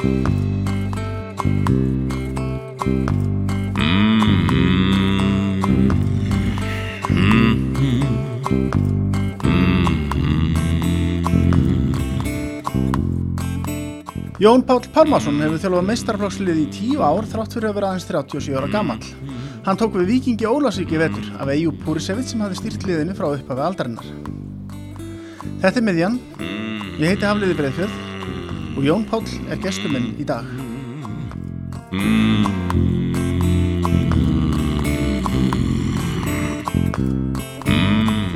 Jón Páll Pálmarsson hefur þjálfað meistarflokslið í tíu ár þrátt fyrir að vera aðeins 37 ára gammal. Hann tók við vikingi Ólasvík í vetur af Eyjú Púrisevit sem hafði stýrt liðinu frá upphafi aldarinnar. Þetta er miðjan, ég heiti Hafliði Breiðfjörð og Jón Páll er gestur minn í dag.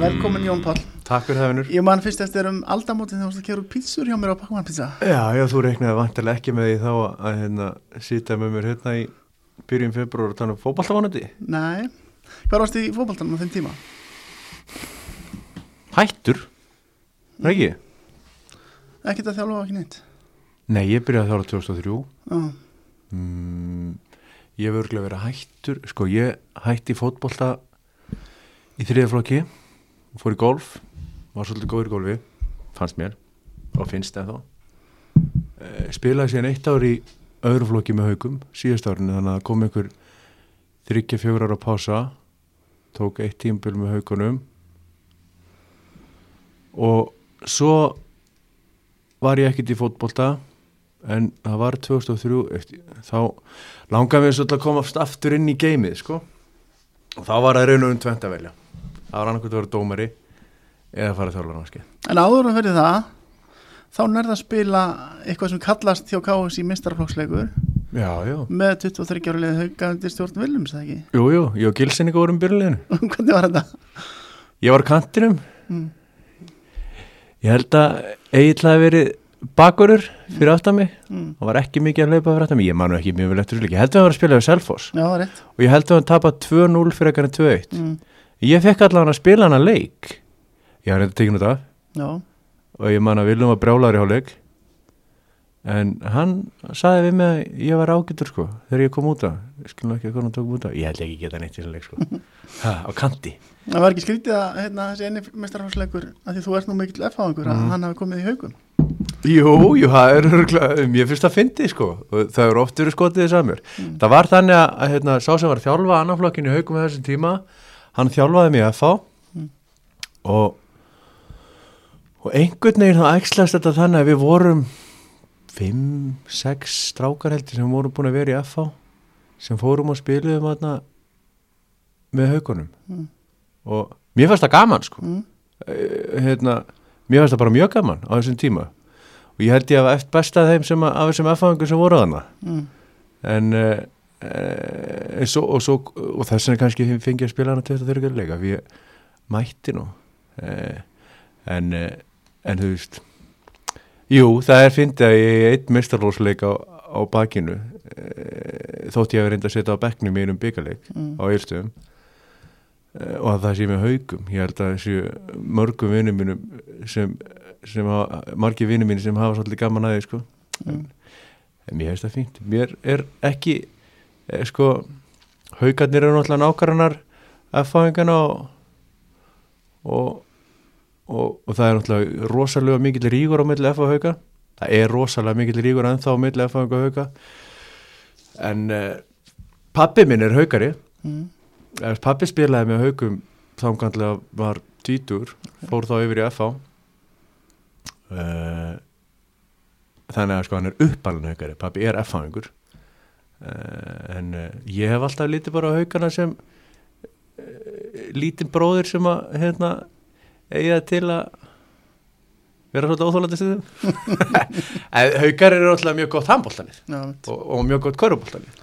Velkomin Jón Páll. Takk fyrir vinnur. Ég man fyrst eftir um aldamótin þegar þú varst að kera pítsur hjá mér á Pakman pizza. Já, já, þú reiknaði vantilega ekki með því þá að hérna sýta með mér hérna í byrjun februar og tala um fótballtafánandi. Nei, hvað varst í fótballtanum á þeim tíma? Hættur? Það ekki? Ekkert að þjálfa ekki neitt. Nei, ég byrjaði þá ára 2003. Já, Mm, ég hef örgulega verið hættur. Sko, ég hætti í fótballta í þriðaflokki fór í golf. Var svolítið góður í golfi, fannst mér og finnst það þá. Eh, spilaði síðan eitt ár í öðru flokki með haugum síðast árinu þannig að kom einhver þryggja fjögur ára pása tók eitt tímbil með haugunum og svo var ég ekkert í fótbolta en það var 2003 eftir, þá langaði mér svolítið að koma aftur inn í geimið sko. Og þá var það raun og um tvent að velja. Það var annarkvæmt að vera dómari eða að fara að þjálfa náski En áður en fyrir það, þá nærða að spila eitthvað sem kallast hjá í mistarflokksleikur já, já, með 23 ára liðið hauga undir stjórn Viljums, það ekki? jú, jú, ég og Gilsinni vorum byrjuleginu Hvernig var þetta? ég var kantinum. Mm. ég held að hafi verið bakurur fyrir aftan mig. Mm. það var ekki mikið að leipa fyrir aftan mig. Ég manu ekki mjög vel eftir þessu leik. ég held að það var að spila við Selfoss. Já, það var rétt. og ég held að hann tapað 2-0 fyrir ekkert 2-1 Mm. ég fekk allavega að spila hana leik. Ég har reynda tekinu Já, og ég man að Viljum var brjálar í hálfleik en hann saði við mig að ég var ágætur sko þegar ég kom út af, ég skilum ekki að hvernig hann tók út af ég held ekki geta neitt í þessu leik sko ha, á kanti það var ekki skrítið að hérna, þessi eini mistarflokksleikur að því þú ert nú mikill að Mm. hann hafi komið í haugum. Jú, jú, það er mér finnst það fyndi sko og það eru oft verið skotið þess að mér Mm. það var þannig að, að hérna, sá sem var að þjálfa annarflokkinu í haugum þessum tíma hann þjálfaði mig að fá Mm. og og einhvern veginn þá ægslast þetta þannig að við vorum 5-6 strákar heldur sem vorum búin að vera í FH sem fórum og spiluðum aðna með haugunum Mm. og mér fannst það gaman sko Mm. Eh, hérna, mér fannst það bara mjög gaman á þessum tíma og ég held ég að eftir besta þeim sem að, af þessum F-fangum sem voru þarna Mm. en uh, uh, svo, og, svo, og þess vegna kannski fengi að spila hana 23 leika ég mætti nú uh, en en þú veist jú, það er fyndið að ég er einn mistarlósleik á, á bakinu uh, þótt ég hef reynda að setja á bekknum í einum byggarleik Mm. á Eilstöðum uh, og að það sé með haugum ég held að þessu mörgum vinnum mínum sem, sem hafa, margir vinnum mínum sem hafa svolítið gaman að því sko. Mm. en mér finnst það fínt mér er ekki eh, sko, haugarnir eru náttúrulega nákvæmnar F-fáingana og, og, og, og það er náttúrulega rosalega mikill rígur á milli F og hauga það er rosalega mikill rígur ennþá á milli F og hauga en uh, pappi minn er haugari Mm. Pappi spilaði með haugum þángandlega var tvítur fór þá yfir í FH uh, þannig að sko hann er uppalinn haugari pappi er FH-ingur uh, en uh, ég hef alltaf lítið bara á haugana sem uh, lítinn bróðir sem að hérna eiga til að vera svolítið óþólandi stuðum en haugar eru alltaf mjög gott handbóltanir og, og mjög gott körubóltanir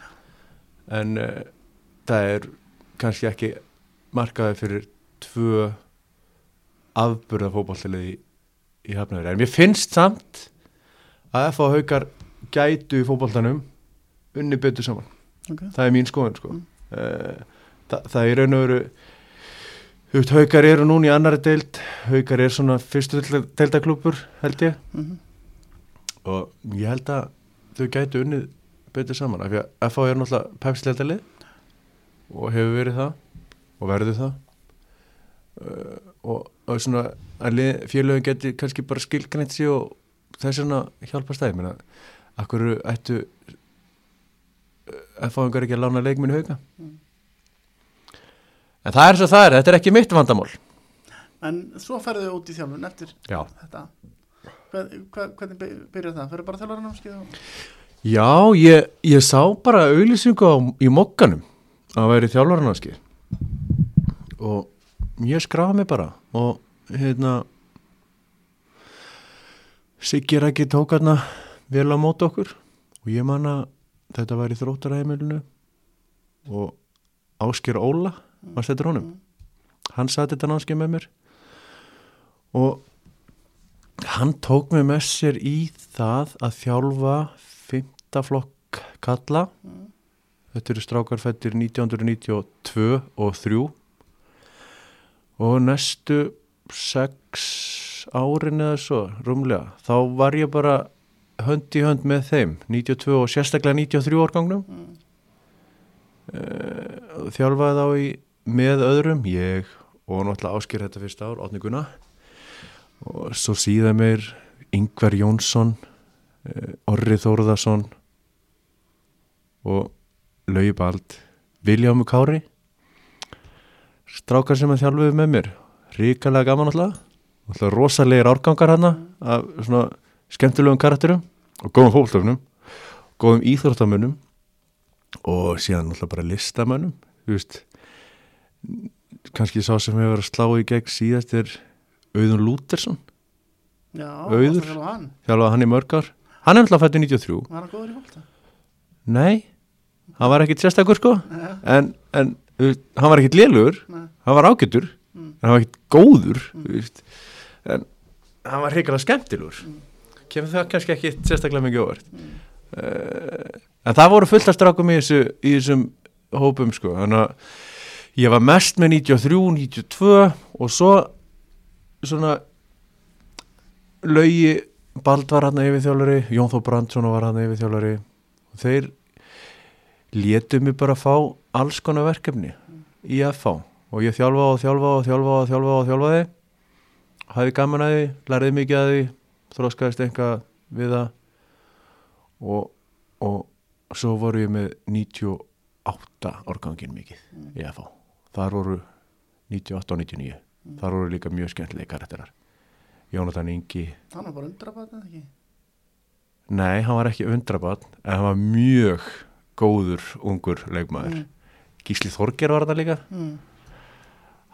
en uh, það er kannski ekki markaði fyrir tvö afburða fótballtalið í, í hafnaður en mér finnst samt að F.A. Haukar gætu í fótballtanum unni betur saman Ok. það er mín skoðun sko. Mm. uh, það, það er raun og veru veist, Haukar eru núna í annari deild. Haukar er svona fyrstu deildaklúpur held ég. Mhm. og ég held að þau gætu unnið betur saman af því að FH er náttúrulega pepsleldalið og hefur verið það og verður það. Uh, og, og svona að félögin geti kannski bara skilgrænt sig og þess vegna hjálpa stæði menna akkur ættu að fáingar ekki að lána leikminu hauka en það er svo það er, þetta er ekki mitt vandamál. En svo ferðu út í þjálfun eftir já, þetta. Hvað, hvað, Hvernig by- byrjar það? Ferðu bara þjálfaranámskeið og... já ég, ég sá bara auðlýsingu í mokkanum að væri þjálfarnarski og ég skrafa mig bara og hérna Siggi Rækki tók hérna vel á mót okkur og ég man að þetta var í þróttaræðimilinu og Ásker Óla var settur honum. Hann satt þetta námskeið með mér og hann tók mig með sér í það að þjálfa fymtaflokk kalla þetta eru strákarfættir 1992 og 3 og næstu sex árin eða svo rúmlega, þá var ég bara hönd í hönd með þeim 92 og sérstaklega 93 árgangnum. Mm. uh, þjálfaði þá í með öðrum, ég og náttúrulega ásker þetta fyrsta ár, Átni Gunna og svo síðan meir Yngvar Jónsson uh, Orri Þórðarsson og Laugi Bald Viljámu Kári. Strákar sem að þjálfuðu með mér ríkalega gaman alltaf alltaf rosalegir árgangar hana af svona skemmtilegum karakterum og góðum fólktöfnum góðum íþróttamönnum og síðan alltaf bara listamönnum þú veist kannski sá sem hefur verið að slá í gegn síðast er Auðun Lútersson. Já, Auður. að hann? Þjálfaði hann í mörg ár. Hann er alltaf fættu 93 Var hann góður í fólta? nei, hann var ekkit sérstakur sko. Nei, en, en veist, hann var ekkit lélugur. Nei. Hann var ágættur Mm. en hann var ekkit góður veist. en hann var hrikalega skemmtilegur. Kemur það kannski ekki sérstaklega mikið óvart. Mm. uh, en það voru fullt af strákum í, þessu, í þessum hópum sko. Þannig að ég var mest með 93, 92 og svo svona laugi Bald var hann yfir þjálfari Jón Þó Brandsson var hann yfir þjálfari og þeir létu mig bara fá alls konar verkefni í FH og ég þjálfa og þjálfa og þjálfa og þjálfa og þjálfaði. Hafði gaman að því, lærði mikið að því þróskaðist eitthvað við það. Og, og svo voru ég með 98 organgin mikið í FH þar voru 98 og 99 þar voru líka mjög skemmtilegi karakterar. Jónatan Ingi. Hann var bara undrabat eða ekki? Nei, hann var ekki undrabann en hann var mjög góður ungur leikmaður. Mm. Gísli Þorger var þetta líka. Mm.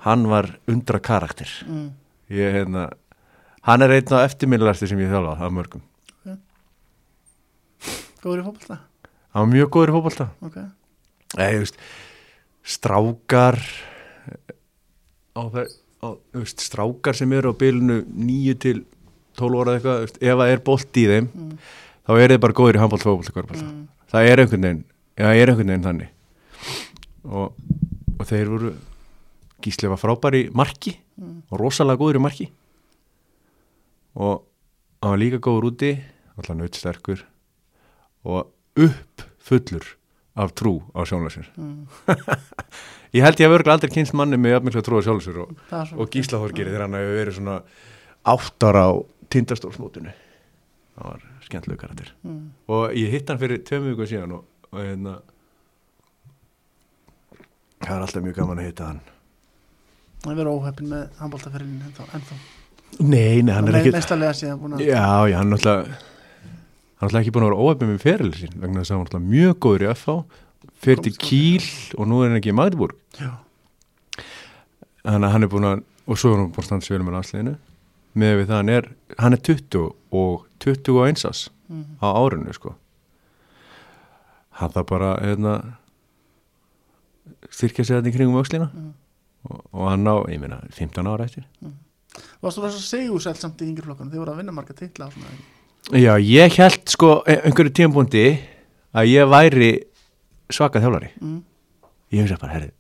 hann var undra karakter Mm. ég, hérna, hann er einn af eftirminnilegasti sem ég þjálfaði af mörgum. Góður í fólta hann var mjög góður í fótbolta. Ok. Nei, þú veist, strákar á það á, veist, strákar sem eru á bylunu 9 til 12 ára eða eitthvað, veist, ef það er bolt í þeim Mm. þá er þið bara góður í handbólt, fótbolt, kvörbólt Mm. það er einhvern veginn já, það er einhvern veginn þannig og, og þeir voru Gísli var frábær í marki Mm. og rosalega góður í marki og hann var líka góður úti alltaf nautsterkur og upp fullur af trú á sjálfsir Mm. ég held ég að örgla aldrei kynst manni með jafnmikla trú á sjálfsir og, og Gísla Þorgeri þegar hann hefur verið svona áttar á tindastólsmótinu. Það var skemmtilegu karakter. Mm. og ég hitt hann fyrir tveim viku síðan og, og hérna það er alltaf mjög gaman að hitta hann. Það er verið óheppin með handbóltaferilin ennþá, nei, nei, hann er ekki já, já, hann er náttúrulega hann er ekki búin að vera óöfnum með feril sín vegna þess að hann er mjög góður í FH fyrir til á Kíl og nú er hann ekki í Magdeburg. Þannig að hann er búin að og svo er hann búin að standa sér með landsliðinu. Með við það hann er hann er 20 og 20 og einsás mm. á árinu sko. Hann það bara hérna styrkja sig þetta í kringum öxlina. Mm. og, og hann á, ég meina, 15 ára eftir. Varstu það svo segusælt samt í yngri flokkunum? Þið voru að vinna marga titla og svona Já, ég held sko e- einhverju tímpúndi að ég væri svaka þjálfari mm. ég hugsa bara, herri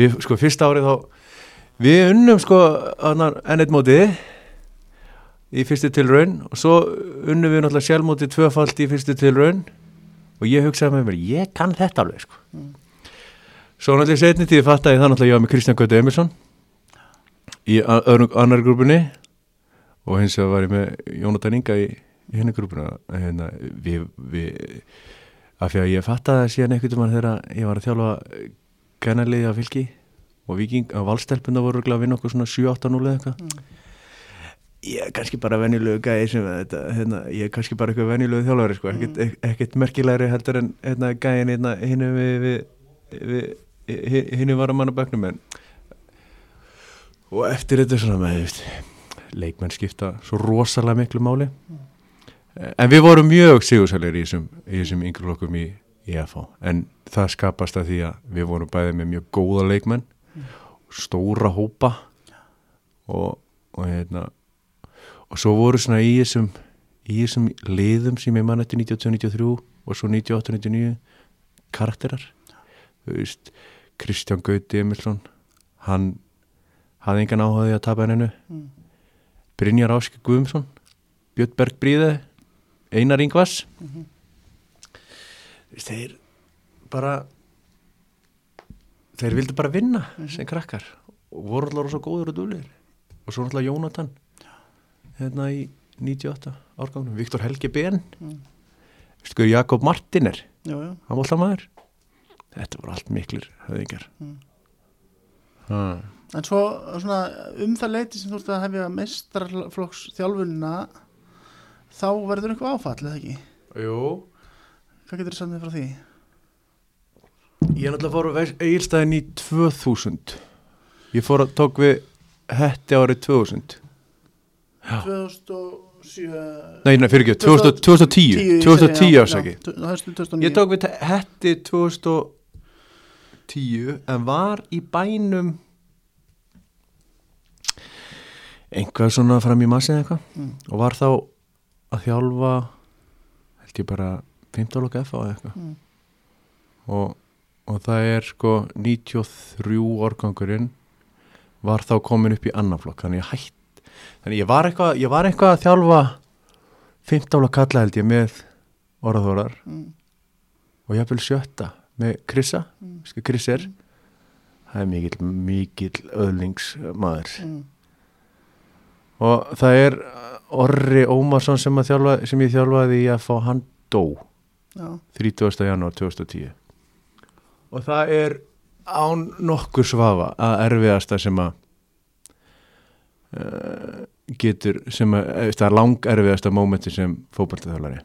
við, sko, fyrsta árið þá við unnum sko ennett mótið í fyrstu tilraun og svo unnum við náttúrulega sjálfmótið tvöfalt í fyrstu tilraun og ég hugsaði með mér, ég kann þetta alveg sko Mm. svo náttúrulega setni tíði fattaði það náttúrulega ég var með Kristján Gauti Emilsson í öðrum annar grúpunni og hins vegar var ég með Jónatan Inga í, í henni grúpuna. Hérna, við, við af því að ég fattaði síðan einhvern veginn þegar ég var að þjálfa gænaliði á fylki og viking á valstelpuna voru að vinna okkur svona 7-8-0 eða eitthvað. Mm. ég er kannski bara venjulegu gæði sem þetta, hérna, ég er kannski bara eitthvað venjulegu þjálfari sko, ekkert, ek- ekkert merkilegri heldur en hérna, gæðin hérna, hinnu við, við, við hinnu var að manna böknum en og eftir þetta svona með veist, leikmenn skipta svo rosalega miklu máli. En við vorum mjög sigursælir í þessum, þessum yngri flokkum í, í FH en það skapast að því að við vorum bæðið með mjög góða leikmenn stóra hópa og, og hérna og svo voru svona í þessum í þessum liðum sem ég mann eftir 92-93 og svo 98-99 karakterar. Þú veist, Kristján Gauti Emilsson hann hafði engan áhugaði að tapa henninu Mm. Brynjar Áski Guðumsson Björn Berg Bríði Einar Ingvars. Mhm. Þú veist, þeir bara þeir vildu bara vinna Mhm. sem krakkar. Og voru alltaf svo góður og dúlir og svo alltaf Jónatan hérna í 98 árgangunum Viktor Helgi Ben. Mm. Skur Jakob Martiner hann var alltaf maður. Þetta voru allt miklir höfðingar Mm. En svo svona, um það leiti sem þú ert að hefja meistarflokks þjálfunina þá verður einhver áfall, eða ekki? Jú. Hvað getur þú sagt mér frá því? Ég er náttúrulega fór á Egilstaðin í 2000 Ég fór að tók við Hetti árið 2000 Já. 2007 Nei, nei, fyrir ekki, 2000 2010 2010 ásaki Höstu 2009 Ég tók við Hetti 2010 en var í bænum einhvað svona fram í massi eða eitthvað Mm. og var þá að þjálfa held ég bara 15 loka F á eða eitthvað Mm. og, og það er sko 93 organgurinn var þá komin upp í annan flokk þannig ég hætt þannig ég var eitthvað, ég var eitthvað að þjálfa 15 loka kalla held ég með orðaþórar Mm. og ég hafði sjötta með Krissa, Mm. sko Kriss er það er mikill, mikill öðlingsmaður Mm. Og það er Orri Ómarsson sem, þjálfa, sem ég þjálfaði í að fá hann dó. Já, 30. janúar 2010 og það er án nokkur svafa að erfiðasta sem að uh, getur sem að, eh, það er lang erfiðasta mómenti sem fótballtæðalari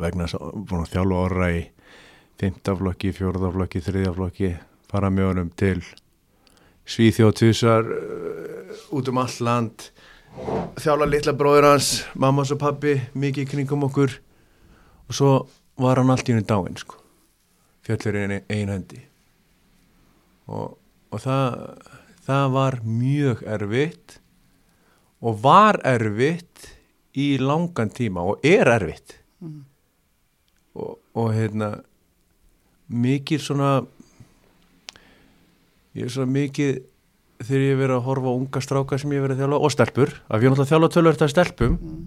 vegna þess að þjálfa orra í fymtaflokki, fjórðaflokki, þriðaflokki fara með honum til Svíþjóð tvisar uh, út um all land þjálfa litla bróður hans mammas og pappi, mikið kringum okkur. Og svo var hann allt í henni dáin sko. Fjöllur í einu hendi. Og, og það það var mjög erfitt og var erfitt í langan tíma og er erfitt. Mm. og, og hérna mikið svona ég er svona mikið þegar ég verið að horfa á unga stráka sem ég verið að þjálfa og stelpur, af ég náttúrulega að þjálfa tölvöld að stelpum Mm.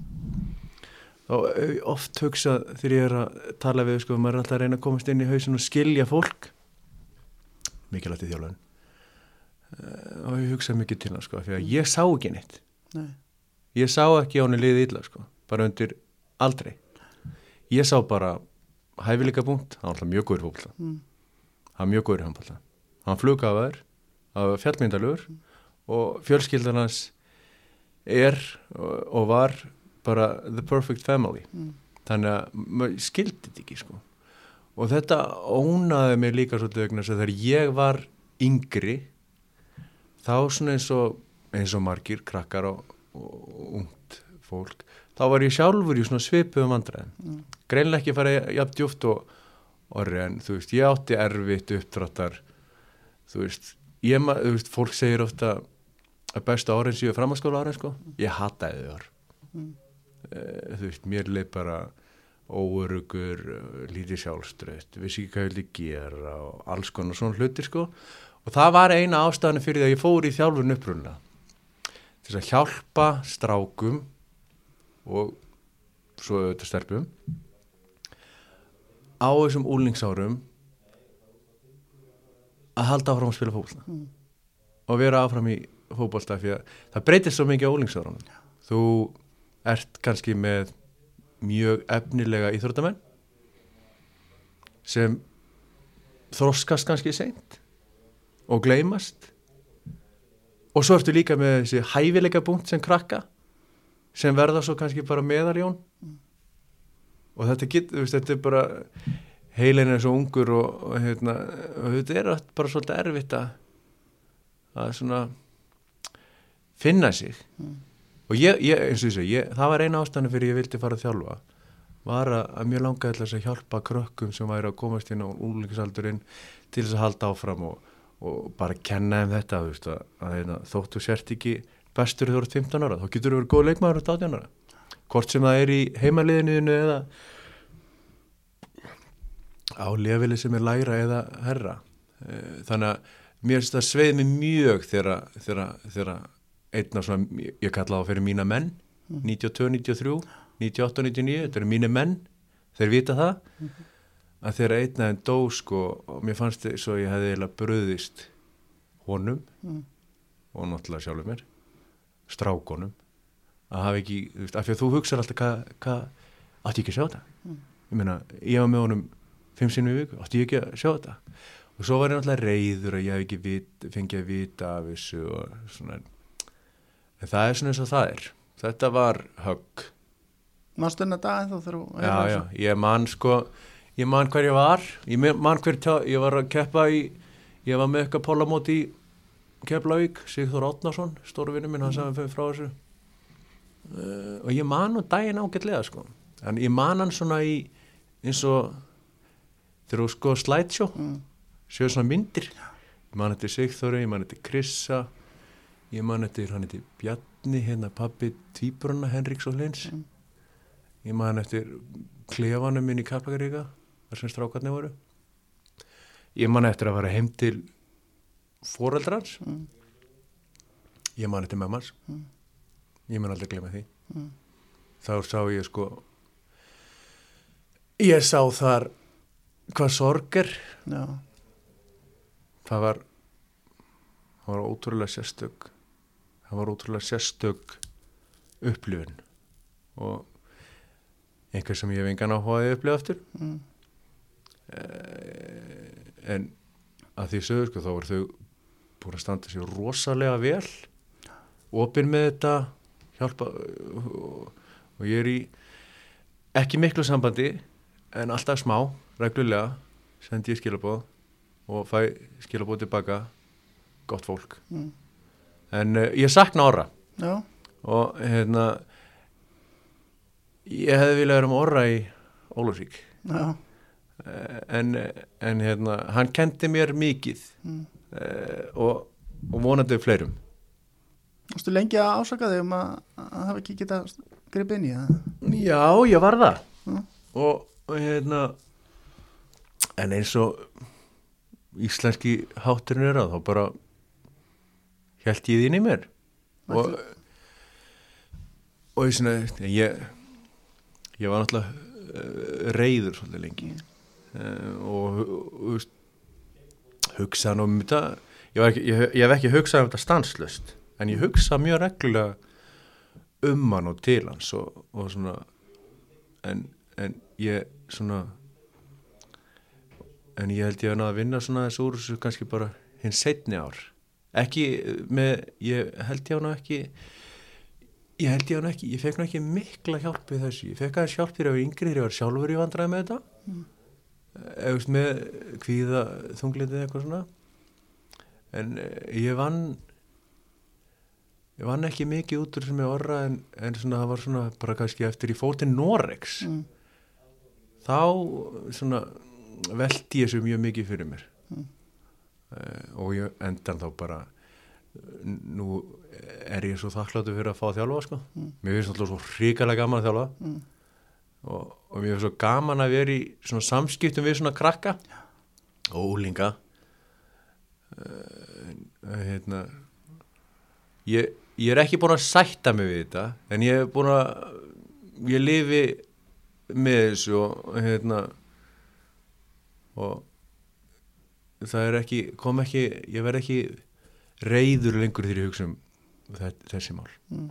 þá ég oft hugsað þegar ég er að tala við sko, maður er alltaf að reyna að komast inn í hausin og skilja fólk. Mikilvægt í þjálfun. Uh, og ég hugsaði mikið til hann sko, fyrir að ég sá ekki neitt. Nei. ég sá ekki á henni liðið illa sko, bara undir aldrei ég sá bara hæfileika punkt, hann var alltaf mjög góður í fólkla Mm. var mjög góður í handbólta hann flugaður, hann var fjallmyndalugur og fjölskyldan hans er og, var bara the perfect family Mm. þannig að maður skildi þetta ekki sko og þetta ónaði mig líka svolítið vegna þess að þegar ég var yngri þá svona eins og eins og margir krakkar og, og ungt fólk þá var ég sjálfur í svona svipuðum vandræðum Mm. greinlega ekki fara jafn djúft og orri en þú veist, ég átti erfitt uppdráttar þú veist, ég, ma- þú veist fólk segir ofta að besta árin séu framhanskóla árin sko, ég hataði þau ár. Mm. Eh, þú veist, mér leið bara óörugur, eh, lítið sjálfströðt vissi ekki hvað ég vildi gera og alls konar svona hlutir sko. Og það var eina ástæðan fyrir því að ég fór í þjálfun upprunna. Til að hjálpa strákum og svo auðvitað stelpum á þessum úlingsárum að halda áfram að spila fótbolta. Mm. og vera áfram í fótbolta því að það breytist svo mikið á úlingsárunum þú ert kannski með mjög efnilega íþróttamenn sem þroskast kannski seint og gleymast. Og svo ertu líka með þessi hæfileika búnt sem krakka sem verða svo kannski bara meðaljón. Og þetta getur, þetta er bara heilin er svo ungur og, og, hérna, þetta er bara svolítið erfitt að, að svona finna sig mm. og ég, ég, eins og þessu, það var eina ástæðan fyrir ég vildi fara að þjálfa var að, að mjög langaði þess að hjálpa krökkum sem væri að komast inn á úrleiksaldurinn til þess að halda áfram og, og bara kenna um þetta veist, að, að, hérna, þóttu sért ekki bestur þú ert 15 ára, þá getur þú verið góð leikmaður á 18 ára, hvort sem það er í heimaliðinu eða á lefili sem er læra eða herra eh, þannig að mér finnst það sveið mig mjög þegar einna svona, ég kalla það fyrir mína menn 92, 93 98, 99, þetta eru mínu menn þeir vita það að þegar einna en dó sko og mér fannst þetta svo ég hefði eiginlega bröðist honum og náttúrulega sjálfur mér strákonum að hafa ekki, þú veist, af því að þú hugsaður alltaf hvað, hvað, átti ég ekki sjá þetta? Ég meina, ég var með honum fimm sinni við viku, átti ég ekki að sjá þetta? Og svo var ég náttúrulega reyður að ég hef ekki vit, fengið að vita af þessu og svona. En það er svona eins og það er. Þetta var högg. Mástu hennar dag þá þurfu Já, já, ég man sko ég man hver ég var. Ég man hver, ég var að keppa í ég var með eitthvað pólamót í Keflavík, Sigþór Átnarsson stórvinni minn, hann sagði fyrir frá þessu. Uh, og ég man hún daginn ágætlega sko, en ég man hann svona í eins og þegar þú sko slætsjó mm. séu svona myndir ég man þetta Sigþóri, ég man þetta Krissa ég man þetta hann þetta Bjarni, hérna pabbi Tvíbrunna, Henriks og Lins mm. ég man þetta klefanum minn í Kaplakaríka þar sem strákarnir voru ég man eftir að fara heim til fóreldrans mm. ég man þetta með manns ég man aldrei glemja því mm. þá sá ég sko ég sá þar hvað sorg er Já. það var það var ótrúlega sérstök það var ótrúlega sérstök upplifun og einhver sem ég hef engan áhugaði upplifa eftir mm. eh, en að því sögur sko þá voru þau búin að standa sér rosalega vel opinn með þetta hjálpa og, og ég er í ekki miklu sambandi en alltaf smá reglulega sendi ég skilabóð og fæ skilabóð tilbaka gott fólk mm. en uh, ég sakna orra Já. og hérna ég hefði viljað vera um orra í Ólafsvík uh, en, en hérna hann kendi mér mikið mm. uh, og, og vonandi fleirum Þú stu lengi að ásaka þig um að það hefði ekki getað gripið inn í það? Já, ég var það mm. og, og hérna en eins og íslenski hátturinn er að þá bara held ég þín í mér. Og og ég svona ég, ég var náttúrulega uh, reyður svolítið lengi. Uh, og, og, og hugsaðan um þetta ég, ekki, ég, ég hef ekki hugsað um þetta stanslust en ég hugsa mjög reglulega um hann og til hans og, og svona en, en ég svona en ég held ég að ná að vinna svona þessu úr þessu kannski bara hins setni ár. Ekki með, ég held ég að ná ekki ég held ég að ná ekki, ég fekk ná ekki mikla hjálp við þessu, ég fekk aðeins hjálp ég var yngri þegar ég var sjálfur í vandræði með þetta. Mm. eða með kvíða þunglitið eitthvað svona. En eh, ég vann ég vann ekki mikið út úr sem ég orra en, en svona það var svona bara kannski eftir fór til Norex mm. þá svona veldi ég þessu mjög mikið fyrir mér mm. uh, og ég endan þá bara nú er ég svo þakkláttu fyrir að fá að þjálfa sko. mm. mér finnst alltaf svo hríkalega gaman að þjálfa mm. og, og mér finnst svo gaman að vera í svona samskiptum við svona krakka og úlinga uh, hérna ég, ég er ekki búin að sætta mig við þetta en ég er búin að ég lifi með þessu og hérna og það er ekki, kom ekki ég verð ekki reyður lengur þegar ég hugsa um þessi mál mm.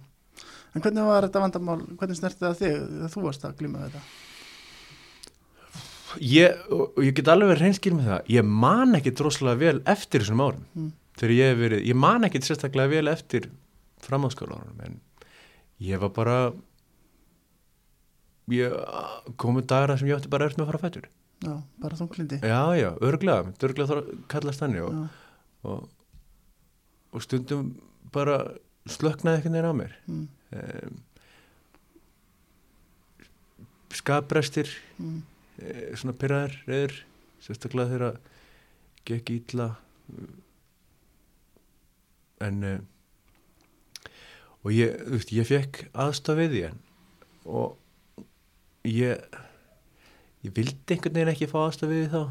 En hvernig var þetta vandamál, hvernig snerti það þig þegar þú varst að glíma við þetta? ég, ég get alveg verið reynskil með það ég man ekki droslega vel eftir þessum árum Mm. þegar ég hef verið, ég man ekki sérstaklega vel eftir framháskólanum en ég var bara ég komið dagar þar sem ég átti bara eftir með að fara fætur Já, bara þunglindi. já, já, örglega, örglega þarf að kallast þannig og, og, og stundum bara slöknaði einhvern veginn á mér. Mm, um, skapbrestir mm, eh, svona pyrraðir reyður sérstaklega þegar gekk ítla en uh, og ég, þú veist, ég fekk aðstof við því en og ég ég vildi einhvern veginn ekki fá aðstof við þá.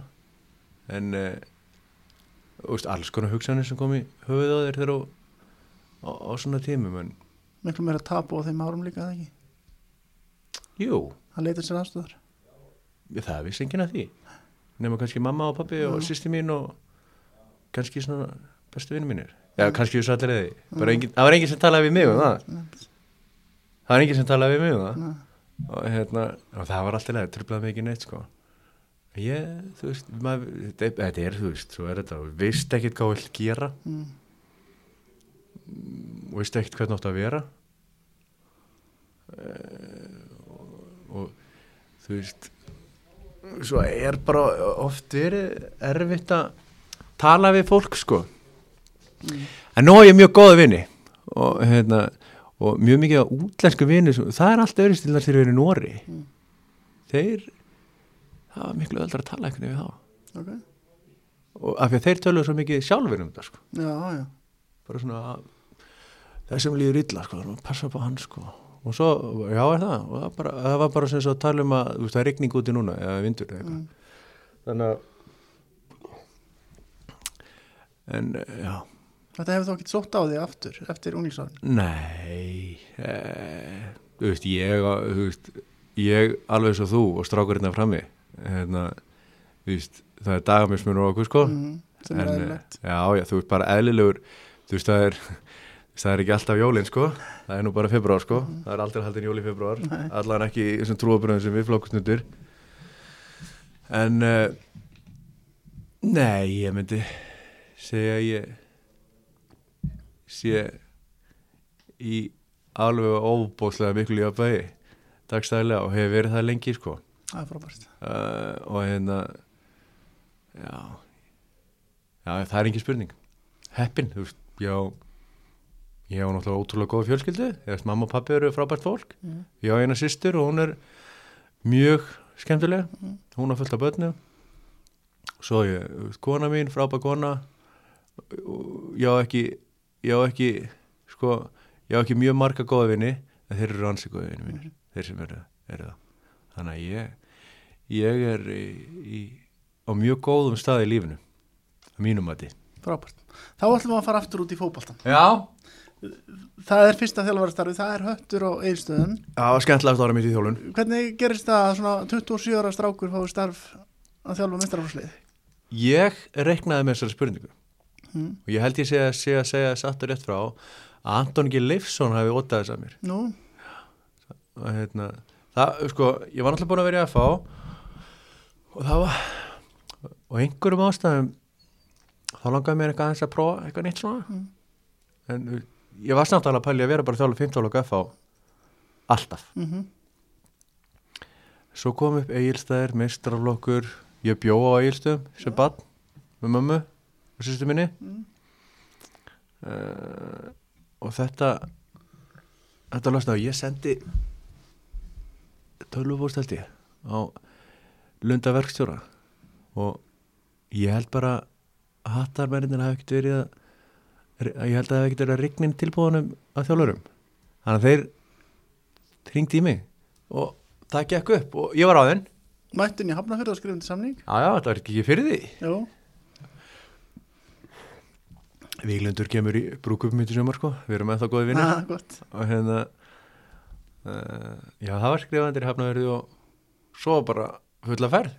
En uh, þú veist, alls konar hugsanir sem kom í höfuð á þér þegar á, á, á svona tímum en miklu meira tapu á þeim árum líka, eða ekki? jú, Hann leita sér aðstöðar. Ég, það vissi enginn að því. Nema kannski mamma og pappi og Já. sýsti mín og kannski svona bestu vinnu mínir. Já, kannski þessu allir eði það var enginn sem talaði við mig um það. Það var enginn sem talaði við mig um það. Og, hérna, og það var alltaf leið, tröflaði mig ekki neitt sko. Ég, þú veist maður, þetta, er- þú veist, svo er þetta veist ekkit hvað þú vilt gera. Mm, og veist ekkit hvernig átt að vera. Uh, og, og þú veist svo er bara oft verið erfitt að tala við fólk sko. Mm, en nú er ég mjög góða vini. Og hérna og mjög mikið á útlensku sem- það er allt öðru stilnar þegar við erum í Nóri Mm. þeir það var miklu öllur að tala einhvern veginn við þá ok. og af því að þeir töluðu svo mikið sjálfur um þetta sko Já, já. bara svona þessum líður illa sko, það að passa upp á hann sko og svo, já er það og það, bara, það var bara sem að tala um að þú veist, það er rigning úti núna eða vindur eða eitthvað Mm. þannig að en já Þetta hefur þá ekki sótt á því aftur, eftir unglingsárin. nei e, þú veist, ég þú veist, ég alveg svo þú og strákur hérna frammi hérna, þú veist, það er dagamismunur á okkur sko. Mm, sem er En, aðeinlegt. já, já, þú veist bara eðlilegur þú veist það er það er ekki alltaf jólinn sko. Það er nú bara februar sko. Það er aldrei haldin jól í februar allan ekki í þessum trúabröðum sem við flokkusnundur en uh, nei, ég myndi segja ég sé í alveg óbóðslega miklu lífabæði dagstæðilega og hefur verið það lengi sko. Það er frábært. uh, og hérna já já, það er engin spurning. Heppin, þú veist, já ég á náttúrulega ótrúlega góða fjölskyldu. Ég veist, mamma og pappi eru frábært fólk. Mm. ég á eina systur og hún er mjög skemmtileg. Mm. hún á fullt af börnu svo ég, kona mín, frábært kona. Og ég á ekki ég á ekki sko, ég á ekki mjög marga góða vini en þeir eru ansi góða vini mínir þeir sem eru, eru það þannig að ég ég er í, í, á mjög góðum stað í lífinu á mínum mati Frábært. Þá ætlum við að fara aftur út í fótboltan. Já, Það er fyrsta þjálfarastarfi, það er höttur á eilstöðun. var skemmtilegt ára mitt í þjólun Hvernig gerist það að svona 27 ára strákur fái starf að þjálfa mestrarflóðslið? Ég reiknaði með þessari spurningu Mm. og ég held ég sé að sé að segja satt og rétt frá að Anton G. Leifsson hafi ótaði þess að mér. Nú, og hérna, það, sko, ég var náttúrulega búin að vera í að fá og það var og einhverjum ástæðum þá langaði mér eitthvað aðeins að prófa eitthvað nýtt svona. Mm. en uh, ég var samt alveg að pæli að vera bara þjálfur 15 ára FH alltaf. Mm svo kom upp eigilstæðir, mestrarflokkur ég bjó á eigilstöðum sem bann með mömmu og sýstu minni. Mm. uh, og þetta þetta losna og ég sendi tölvupóst held ég á lunda verkstjóra. Og ég held bara að hattarmennir hafi ekkert verið að ég held að það hafi ekkert verið að rignin tilbúðunum að þjálfurum. Þannig að þeir hringdi í mig og það gekk upp og ég var á þenn mættin í til samning. já já, þetta var ekki fyrir því. Jú, Víglundur kemur í brúkupum í sumar sko, við erum ennþá góði vinnir ah, og hérna uh, já það var skrifandir hafnaverði og svo bara fulla ferð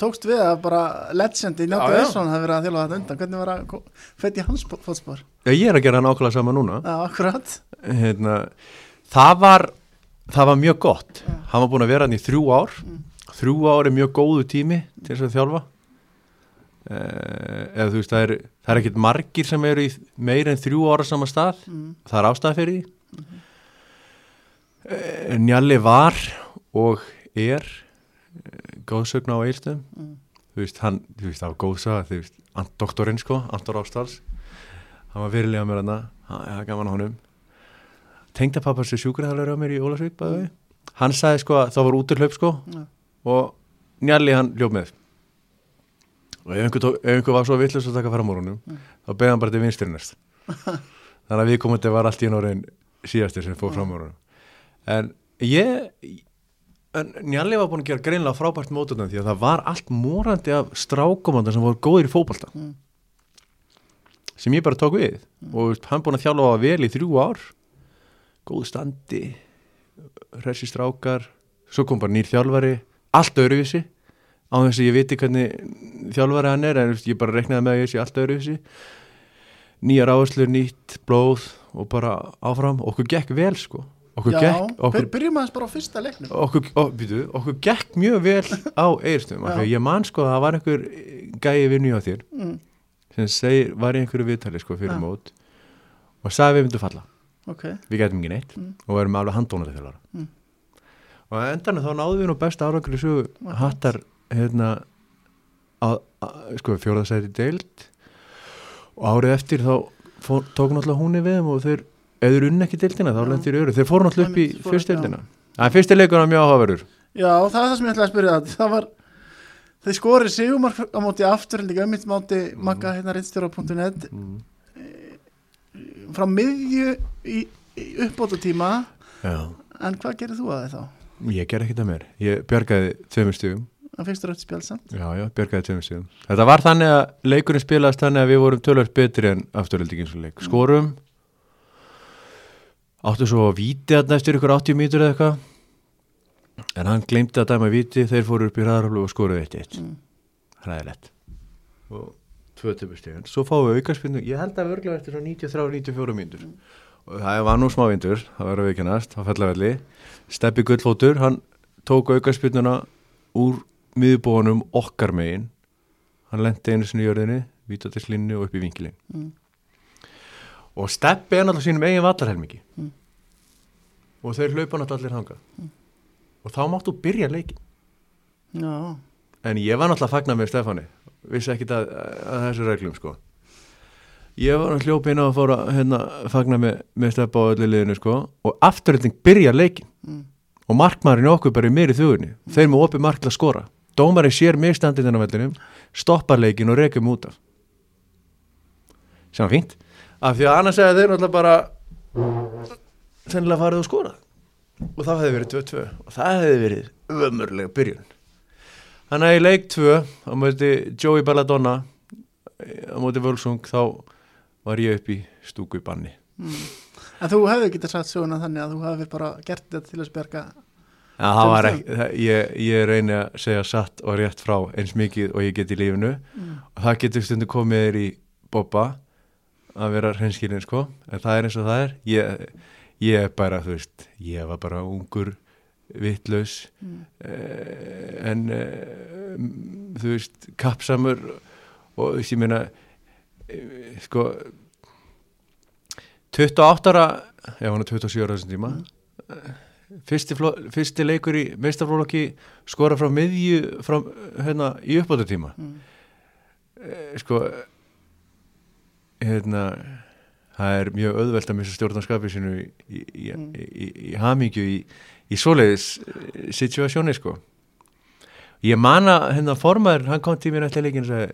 Tókst við að bara legendi já. Eilsson hafi verið að þjálfa þetta undan. Hvernig var að fætt í hans fótspor? já, ég er að gera nákvæmlega sama núna Já, akkurat. hérna, það var það var mjög gott Já. hann var búin að vera hann í þrjú ár þrjú ár er mjög góðu tími til þess að þjálfa eða þú veist það er, það er ekkit margir sem eru í meira en þrjú ára saman stað. Mm. það er ástæða fyrir því. Mm Njalli var og er eh, góðsögn á eilstöðum Mm. þú veist, hann, þú veist, það var góðsaga þú veist, doktorinn sko, Anton Ástals hann var fyrirlega mér hann það gaman á honum. Tengdapappa sér sjúkraþjálfur á mér í Ólasvík bæði hann sagði sko að það var útirhlaup sko. Já. og Njalli hann hljóp með og ef einhver, ef einhver var svo villus að taka fram úr honum Mm. þá beði hann bara til vinstri næst. Þannig að við komandi var allt í einn síðastir sem fór fram úr honum en ég en Njalli var búin að gera greinlega frábært mótunan því að það var allt morandi af strákomandar sem voru góðir í fótbolta. Mm. sem ég bara tók við. Og veist, hann búin að þjálfa á vel í þrjú ár. Góð standi hressi strákar. Svo kom bara nýr þjálfari allt öðruvísi á þess að ég viti hvernig þjálfari hann er en ég bara reknaði með að ég sé allt öðruvísi. Nýjar áherslur, nýtt blóð og bara áfram. Okkur gekk vel sko. Okkur Já, gekk okkur, byr, byrjum aðeins bara á fyrsta leiknum. Okkur, býtu, okkur gekk mjög vel á eirstum ég man sko að það var einhver gæi vinnu á þér mm. sem segir, var í einhverju viðtali sko fyrir Já. mót og sagði við myndum falla. Ok, við gætum ekki neitt Mm. og erum alveg handónari þjálfara Mm. og að endanum þá náðum við nú besta árangur í sögu hattar hérna sko fjóraðsæti deild og árið eftir þá fór, tók náttúrulega húnni við og þeir eður unni ekki deildina þá lendir í öru þeir fóru náttúrulega upp í Einmitt, fóru- fyrst deildina. En fyrsti leikur var mjög áhugaverður. Já það er það sem ég ætlaði að spyrja það Það var, þeir skorið sigumark á móti aftur líka ömmitt móti Mm. magga hérna reyndstjóra.net mm. frá miðju í, í uppbóta tíma já, en hvað gerir þú að þið þá? ég ger ekki það mér. Ég bjargaði tveimur stugum Finnst þér öll spjál samt Já, já, björgaði tveimur síðan. Þetta var þannig að leikurinn spilaðist þannig að við vorum tölvöld betri en afturöldingin svo leik. Skorum, áttu svo að víti að eftir ykkur 80 mítur eða eitthvað, en hann glemdi að dæma víti, þeir fóru upp í ræðarhólu og skoruði 1-1. Mm. Hræðilegt. Og tvö töpustegun. Svo fáum við aukarspinnu, ég held að við örglega eftir svo 93-94 mítur. Og það var nú smávindur, það var að fellavelli. Steppi Gullfótur, hann tók aukarspinnuna úr miðbónum okkar megin. Hann lendi einu sinni í jörðinni vítatislinnu og upp í vinkilin Mm. og steppi er náttúrulega sínum eigin vallarhelmingi Mm. og þeir hlaupa náttúrulega allir hanga og þá máttu byrja leikin Já, en ég var náttúrulega að fagna með Stefáni. Vissi ekki að, að þessu reglum sko. Ég var að hljópa inn á að fóra hérna fagna með, með Stefá og öllu liðinu sko. Og afturölding byrja leikin mm. og markmaðurinn okkur bara í mér í þugunni þeir með opið mark til að skora dómari sér mig standið þennan vellinum stoppar leikin og rekum út af. Sem var fínt. Af því að annars segja þeir náttúrulega bara sennilega farið og skora og það hefði verið 2-2 og það hefði verið ömurlega byrjun. Þannig að í leik 2 á móti Joey Belladonna á móti Völsung þá var ég upp í stúku í banni Mm. En þú hefði getað sagt söguna þannig að þú hefði bara gert þetta til að Já, það var ekki, það, ég, ég reyni að segja satt og rétt frá eins mikið og ég get í lífinu. Mm. og það getur stundu komið þér í bobba að vera hreinskilin sko. En það er eins og það er. Ég, ég er bara, þú veist, ég var bara ungur vittlaus Mm. eh, en eh, þú veist, kappsamur og ég meina eh, sko 28 ára já, hann er 27 ára þessum tíma fyrsti, fló, fyrsti leikur í meistaflólokki skora frá miðju frá, hérna, í uppbóta tíma Mm. eh, sko hérna það er mjög auðvelt að missa stjórnarskapið sinu í, í, Mm. í, í, hamingju í, í svoleiðis eh, situasjóni sko ég man að hérna formaður hann kom til mér eftir leikin og sagði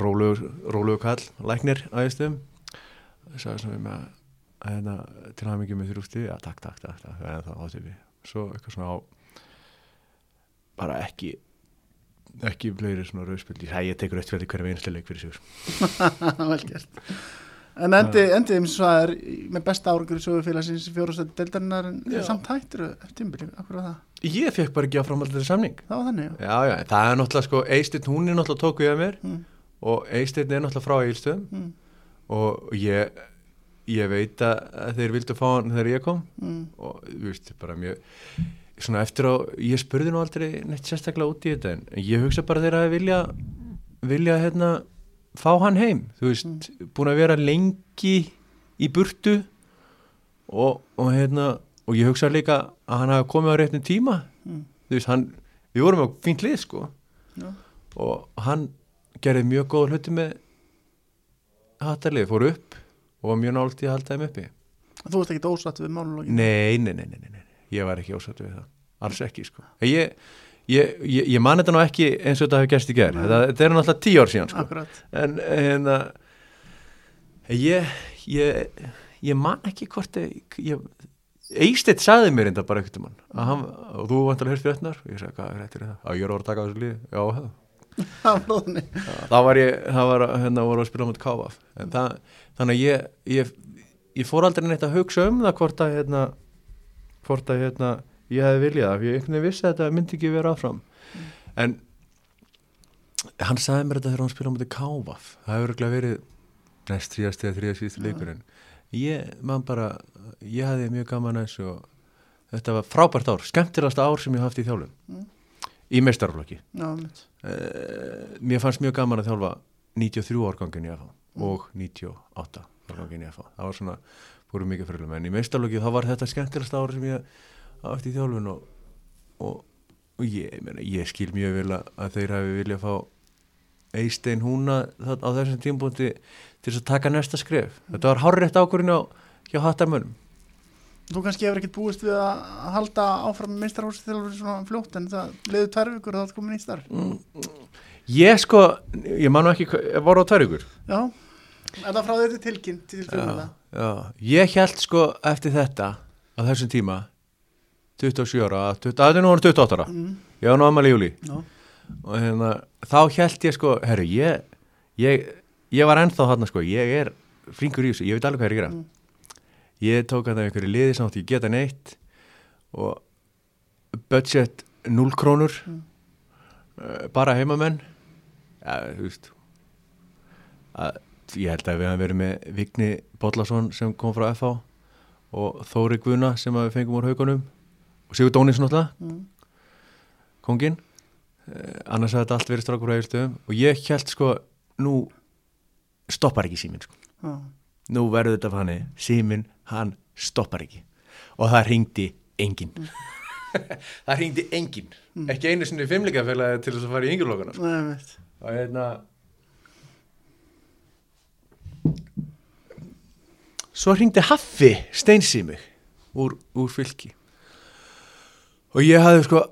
rólugur kall, læknir aðeistum sagði svona að að hérna, til hamingju með þrjústi já takk, takk, takk, takk, það áttu við. Svo eitthvað svona á bara ekki ekki fleiri svona rauðspildi það ég tekur eftir hverju einslega leik fyrir sig Vel gert. En endi, endi þeim svo að er með besta árangur í sögufélagsins í fjórastætti deildarinnar samt hættur eftir tímbili, akkur að það? Ég fekk bara ekki áfram alltaf samning. Það var þannig, já. Já, já, það er náttúrulega sko Eistinn, hún er náttúrulega tókuð af mér mm. og Eistinn er náttúrulega frá Eilstöðum Mm. og ég ég veit að, að þeir vildu fá hann þegar ég kom mm. og þú veist, bara mjög svona eftir á, ég spurði nú aldrei neitt sérstaklega út í þetta en ég hugsa bara þeir að vilja vilja hérna fá hann heim þú veist, búin að vera lengi í burtu og, og hérna og ég hugsa líka að hann hafi komið á réttin tíma Mm. þú veist, hann við vorum á fínt lið sko Já. og hann gerði mjög góð hluti með hattarlið, fór upp og mjög nált að halda þeim uppi. Þú veist ekki ósatt við málulogin Nei, nei, nei, nei, nei, nei, ég var ekki ósattu við það, alls ekki sko. ég, ég, ég, ég man þetta nú ekki eins og þetta hefur gerst í gerð, þetta, er náttúrulega tíu ár síðan sko. Akkurat. En hérna ég, ég, ég man ekki hvort ég, ég Eistedd sagði mér enda bara ekkert um hann að og þú vantilega hörst fréttnar og ég sagði, hvað er þetta? Já, ég er orðið að taka á þessu líði Já, það Það var var ég, það var hérna voru að spila mot en það, þannig að ég, ég ég fór aldrei neitt að hugsa um það hvort að hérna hvort að hérna ég hefði viljað fyrir ég einhvern veginn vissi að þetta myndi ekki vera áfram. En hann sagði mér þetta þegar hann spila mot KVF það hefur örugglega verið næst þrjast eða þrjast síðustu leikur en ég, man bara ég hefði mjög gaman að þessu og þetta var frábært ár, skemmtilegasta ár sem ég hafði í þjálfum Mm. Í mitt Uh, mér fannst mjög gaman að þjálfa 93 árgangin í FH og 98 árgangin í FH það var svona, fóru mikið fyrirlum en í meistarlokki þá var þetta skemmtilegast ári sem ég átti í þjálfun og, og, og ég, meina, ég skil mjög vel að þeir hafi viljað fá Eistein húna á þessum tímbúndi til að taka næsta skref. Þetta var hárrétt ákvörðin á hjá hattarmönnum Þú kannski hefur ekkert búist við að halda áfram minnstarhúsi til að vera svona fljótt en það leiði tvær vikur og það er komin í starf. Ég sko, ég man nú ekki ég voru á tverjugur Já, er það frá þetta tilkinn til fjölmjöla já, ég held sko eftir þetta á þessum tíma 27 ára, 20, að þetta er nú hann 28 ára. Mm. ég var nú ammali í júli Já, og hérna, þá held ég sko herru, ég, ég ég var ennþá þarna sko, ég er flinkur í þessu, ég veit alveg hvað ég er að gera. Mm. Ég tók að það einhverju liði sem átti ég geta neitt og budget 0 krónur Mm. uh, bara heimamenn ja, þú veist að, ég held að við hefum verið með Vigni Bollason sem kom frá FH og Þóri Guðna sem við fengum úr haugunum og Sigur Dónis náttúrulega mm. kongin uh, annars hafði þetta allt verið strákur á eilstöðum og ég held sko nú stoppar ekki síminn sko. Já, nú verður þetta fanni síminn, hann stoppar ekki. Og það ringdi enginn. Það ringdi enginn. Ekki einu sinni fimmleikafélagi til þess að fara í yngjurlokana sko. Og hérna svo ringdi Haffi Steinsi mig úr, úr fylki. Og ég hafði sko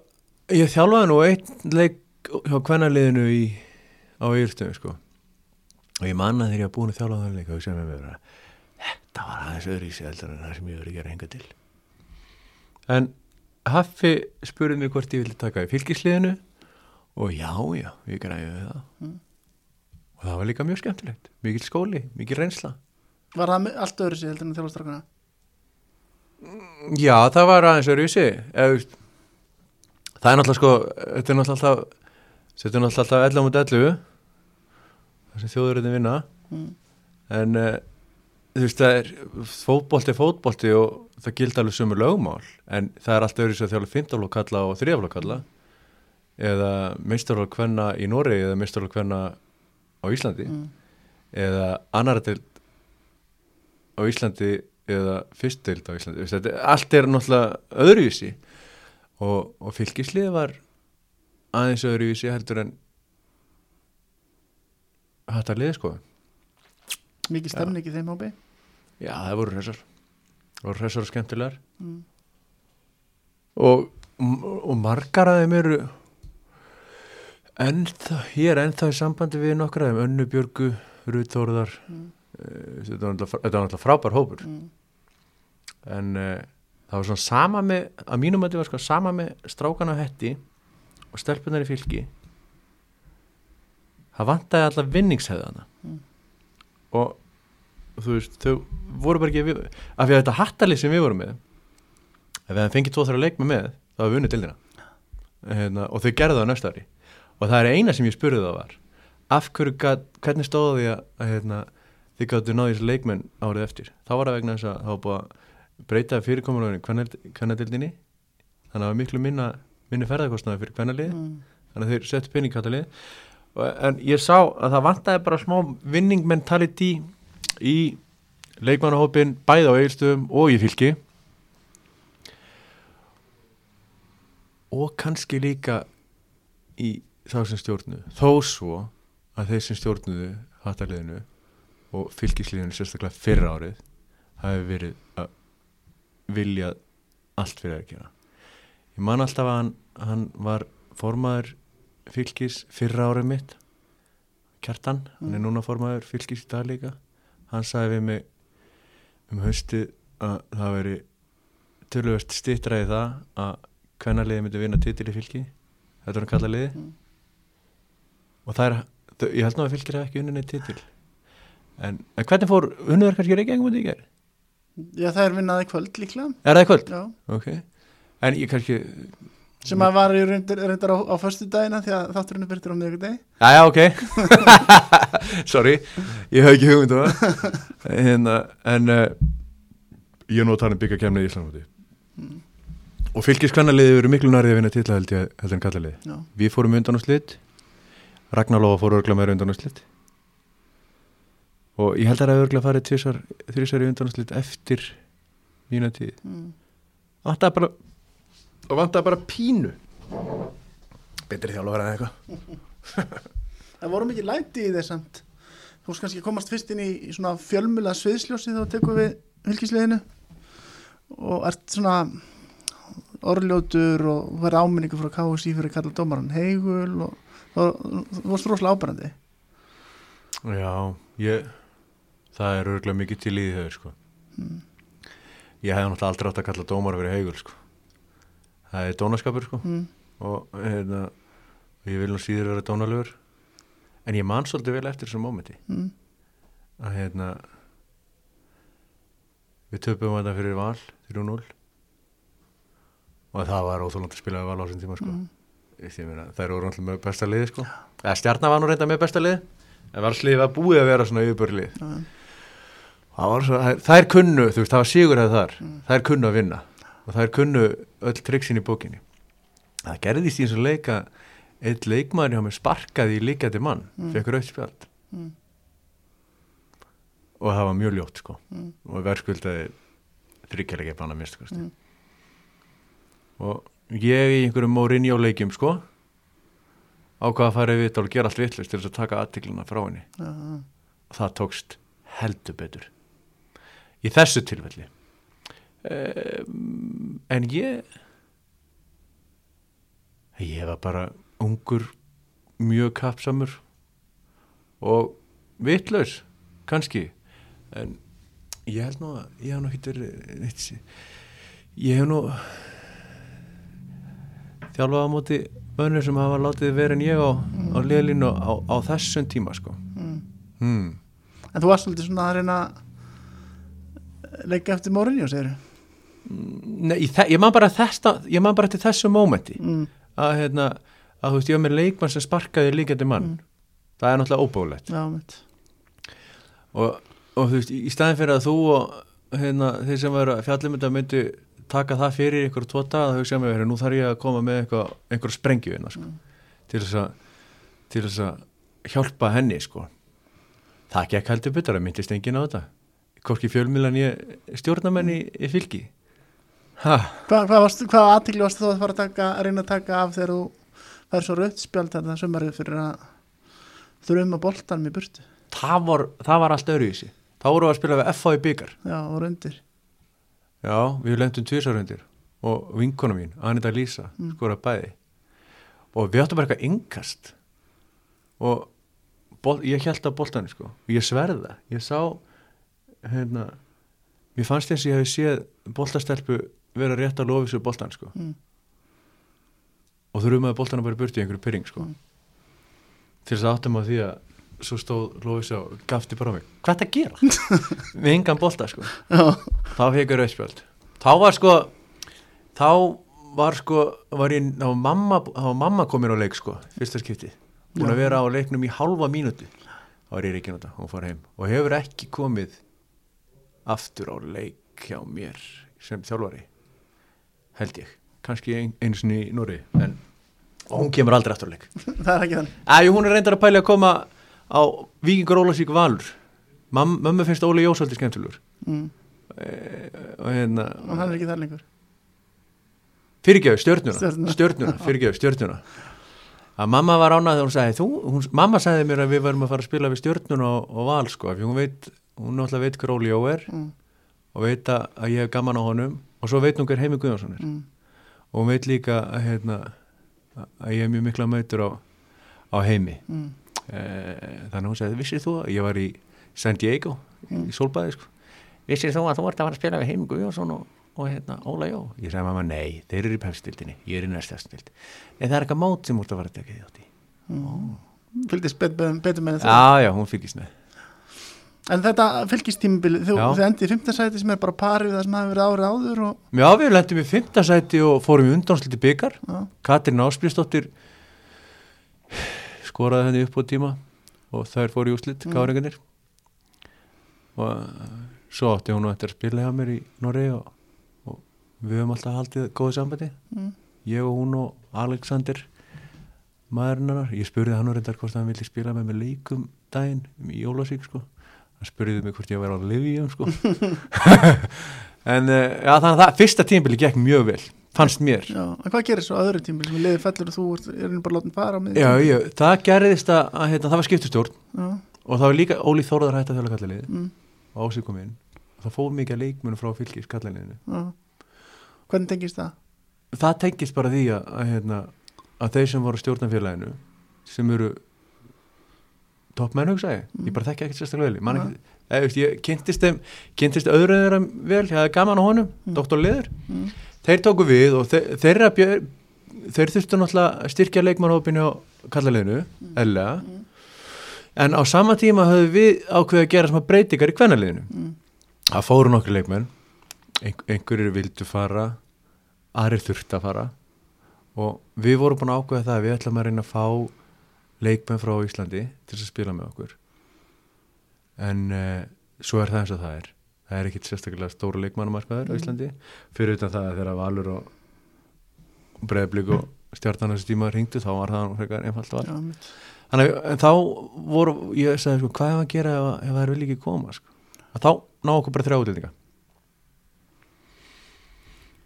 ég þjálfaði nú einn leik hjá kvennaliðinu í, á yfirstöðum sko. Og ég manna þegar ég var búin að þjálfa það leik og ég sem með mér að þetta var aðeins öðru í sig heldur en það sem ég verið að gera henga til en Haffi spurði mér hvort ég vildi taka í fylgisliðinu og já, já, ég græði það Mm. og það var líka mjög skemmtilegt mikil skóli, mikil reynsla Var það allt öðru sér heldur en þjálfastrakana? já, það var aðeins öðru í sig Eða, veist, það er náttúrulega sko þetta er náttúrulega alltaf þetta er náttúrulega alltaf 11 mot 11 það sem þjóðurinn vinna Mm. en uh, þú veist það er fótbolti er fótbolti og það gildi alveg sömur lögmál en það er alltaf öðru sér þjálfur fintaflokk kalla og þriðaflokk kalla eða meistarflokk hvenna í Noregi eða meistarflokk hvenna á Íslandi Mm. eða annar deild á Íslandi eða fyrst deild á Íslandi. Þetta, allt er náttúrulega öðruvísi og, og fylgislið var aðeins öðruvísi heldur en hætt að liða sko. Mikið stemning í þeim hópi já það voru hressar það voru hressar og skemmtilegar mm. og, og margar að þeim eru ennþá, ég er ennþá í sambandi við nokkra af þeim, Önnu Björgu, Rúð Þóruðar Mm. Eh, þetta var náttúrulega- frábær hópur Mm. en uh, það var svona sama með að mínum að þetta var sko sama með strákana á hetti og stelpunar í fylki það vantaði alltaf vinningshefðana Mm. og þú veist, þau voru bara ekki við, af því að þetta hattalið sem við vorum með ef við hefum fengið tvo þrjá leikmi með þá hefum við vunnið dildina hérna, og þau gerðu það næsta ári. Og það er eina sem ég spurði það var af hverju gat, hvernig stóða því að, að hérna, þið gáttu náðu þessi leikmenn árið eftir? Þá var það vegna þess að það var búið að breyta fyrirkomulegni kvennadildinni þannig að það var miklu minna minni ferðarkostnaði fyrir kvennalið mm. þannig að þeir settu peningkatalið en ég sá að það vantaði bara smá winning mentality í leikmannahópin bæði á eigilstöðum og í fylki. Og kannski líka í þá sem stjórnu þó svo að þeir sem stjórnuðu hattarliðinu og fylgisliðinu sérstaklega fyrra árið hafi verið að vilja allt fyrir að gera. Ég man alltaf að hann, hann var formaður fylgis fyrra árið mitt Kjartan, hann er núna formaður fylgis í dag líka. Hann sagði við mig um haustið að það veri tölvöst stittraði það að hvernarliði myndi vinna titil í fylki þetta hann kallað liði Mm. og það er, þau- ég held nú að fylgir hafa ekki unninni titil en, en hvernig fór unnuður kannski reykjengum út í gær? Já, það er vinnaði kvöld líklega Er það kvöld? Já. Ok, en ég kannski sem að var í reyndar, á, á föstu dagina því að þátturinn er byrtur á miðvík degi Jæja, ok. Sorry, ég hef ekki hugmynd um hérna, En uh, Ég er nú að tala um byggja kemni í Íslandmóti Mm. Og fylgiskvennaliði eru miklu nærið að vinna titla held ég heldur en kallaliði Já. Við fórum undan á slitt Ragnar Lófa fór örgla meira undan á slitt Og ég held að það er örgla farið tvisar, þrísar í undan á slitt eftir mína tíð Mm. Vantaði bara Og vantaði bara pínu Betri þjálfur en eitthvað Það voru mikið læti í þess samt Þú veist kannski að komast fyrst inn í, í svona fjölmjöla sviðsljósi þá tekur við fylgisliðinu og ert svona orðljótur og verið áminningu frá KSI fyrir Karl Dómaran Heigul og þú varst rosalega ábærandi Já, ég það er örgulega mikið til í þau sko. Mm. ég hefði náttúrulega aldrei átt að kalla dómar að vera heigul sko. Það er dónaskapur sko. mm. og hérna, ég vil nú síður vera dónalegur en ég man svolítið vel eftir þessum mómenti Mm. að hérna við töpum þetta fyrir val 3-0 og það var óþólandi að spila við val á þessum tíma sko. Mm. Meina, það eru orðanlega með besta liði sko. eða stjarnar var nú reynda með besta liði en valsliði var búið að vera svona yfirbörlið það, það, það er kunnu, þú veist, það var sigur að þar Mm. það er kunnu að vinna og það er kunnu öll triksin í bókinni það gerðist í eins og leika eitt leikmaður hjá mig sparkaði í líkjandi mann Mm. fekk rautt spjald Mm. og það var mjög ljótt sko Mm. og verðskuldaði þryggjarleiki banna mist kosti Mm. og ég í einhverjum Mourinho leikjum sko ákvað að fara í vitt og gera allt vittlust til þess að taka aðtikluna frá henni Já, já. og það tókst heldur betur í þessu tilfelli um, en ég ég var bara ungur mjög kapsamur og vitlaus kannski en ég held nú að ég hef nú sí- ég hef nú þjálfað á móti mönnur sem hafa látið verið en ég á, á liðlínu á, á þessum tíma sko Mm. hmm. En þú varst svolítið svona að reyna leggja eftir Mourinho, segir Nei, ég, ég man bara þesta, ég man bara til þessu mómenti. Mm. að hérna, að þú veist, ég var með leikmann sem sparkaði líkjandi mann. Mm. það er náttúrulega óbúlegt og, og þú veist, í staðin fyrir að þú og hérna, þeir sem var fjallum þetta myndi taka það fyrir ykkur tvo daga þá hugsa ég með, nú þarf ég að koma með eitthvað, einhver sprengju hérna, sko, til þess að til þess að hjálpa henni sko. það gekk heldur betur að myndist enginn á þetta. Hvorki fjölmiðlan ég stjórnamenn í, í fylki ha Hva, hvað, aðtikli varstu þú að fara að, taka, að reyna að taka af þegar þú fær svo rautt spjald þarna sömarið fyrir að þrjuma boltanum í burtu? Það var, það var allt öðru í sig þá voru við að spila við FH í byggar Já, og rundir já, við lendum tvisarundir og vinkona mín, Anita Lísa Mm. skora bæði. Og við áttum bara eitthvað yngast og bol, ég held á boltanum sko. Og ég sverða, ég sá hérna mér fannst þess að ég hefði séð boltastelpu vera rétt að lofi svo boltan sko. Mm. og þú rumaði boltana bara í burti í einhverju pyrring sko. Mm. til þess að áttum á því að svo stóð Lófis og gafti bara á mig. Hvað er þetta að gera? við engan bolta sko. Þá fekk ég rauðspjöld þá var sko þá var sko var ég, þá var mamma, þá var mamma komin á leik sko fyrsta skipti búin að vera á leiknum í halva mínútu. Þá var ég reikin á þetta og fór heim. Og hefur ekki komið aftur á leik hjá mér sem þjálfari held ég, kannski ein, einu sinni í Núri en og hún kemur aldrei aftur á leik. Það er ekki þannig. Æ, hún er reyndar að pæli að koma á Víkingur Ólasík Valur. Mam, mömmu finnst Óli Jósaldi skemmtilegur. Mm. og hérna og hann er ekki þar lengur. Fyrirgjöðu stjörnuna, Stjörnuna. stjörnuna fyrirgjöðu stjörnuna. Að mamma var ánað þegar hún sagði þú, hún, mamma sagði mér að við varum að fara að spila við stjörnuna og, og val sko, af því hún veit hún náttúrulega veit hver Óli Jó er mm. og veit að, að ég hef gaman á honum og svo veit hún hver Heimi Guðjónsson er. Mm. og hún veit líka að, hérna, að ég hef mjög mikla mætur á, á Heimi. Mm. Eh, þannig að hún sagði, vissir þú að ég var í San Diego, í Solbæði sko. vissir þú að þú ert að fara að spila við Heimi Guðjónsson og, og hérna, Óla Jó? Ég sagði mamma, nei, þeir eru í pefstildinni ég er í næstafstild, en það er eitthvað mót sem út að fara að tekja því átti fylgdist bet, bet, betur með þetta já, já, hún fylgist með en þetta fylgistímabili, þú, þið endið í 15 sæti sem er bara parið það sem hafi verið árið áður og, Já, við lendum í fimmtasæti og fórum í undansliti byggar Katrin Ásbjörnsdóttir skoraði henni upp á tíma og þær fóru í úslit, mm. káringarnir. Og eh, svo átti hún nú eftir að spila hjá mér í Noregi og, og við höfum alltaf haldið góðu sambandi. Mm. ég og hún og Alexander maðurinn hennar, ég spurði hann og reyndar hvort hann vildi spila með mig leikum daginn í Jólasík sko hann spurði mig hvort ég var á Livium sko. En uh, já, þannig að það, fyrsta tímbili gekk mjög vel fannst mér. Já, hvað gerir svo öðru tímabili? Sem liðið fellur og þú er henni bara látin fara á miðju Já, já, það gerðist að, að hérna, það var skiptustjórn og það var líka Óli Þórðar hætt að þjóla kallaliði mm, og ásið kom inn. Og það fóð mikið leikmunum frá fylgis kallaliðinu hvernig tengist það? það tengist bara því að, að, hérna, að þeir sem voru stjórnafélaginu sem eru toppmenn hugsa ég, ég bara þekki ekkert sérstaklega vel. Ekki, veist, ég kynntist þeim kynntist öðru þeirra vel, ég hafði gaman á honum doktor Leður, Mm. þeir tóku við og þeir, þeirra björ, þeir þurftu náttúrulega að styrkja leikmannhópinu á kallaliðinu, eðlega en á sama tíma höfðu við ákveðið að gera smá breytingar í kvennaliðinu. Mm. það fóru nokkru leikmenn. Ein, einhverjir vildu fara aðrir þurftu að fara. Og við vorum búin að ákveða það að við ætlum að reyna að fá leikmenn frá Íslandi til að spila með okkur. En uh, svo er það eins og það er. Það er ekkit sérstaklega stóru leikmannumarkaður á Íslandi. Fyrir utan það að þegar Valur og Breiðblík og stjartan þessi tíma ringdu þá var það frekar einfalt val. Þannig að þá voru, ég sagði sko, hvað er að gera ef, ef það er vil ekki koma sko? að þá ná okkur bara þrjá útlendinga.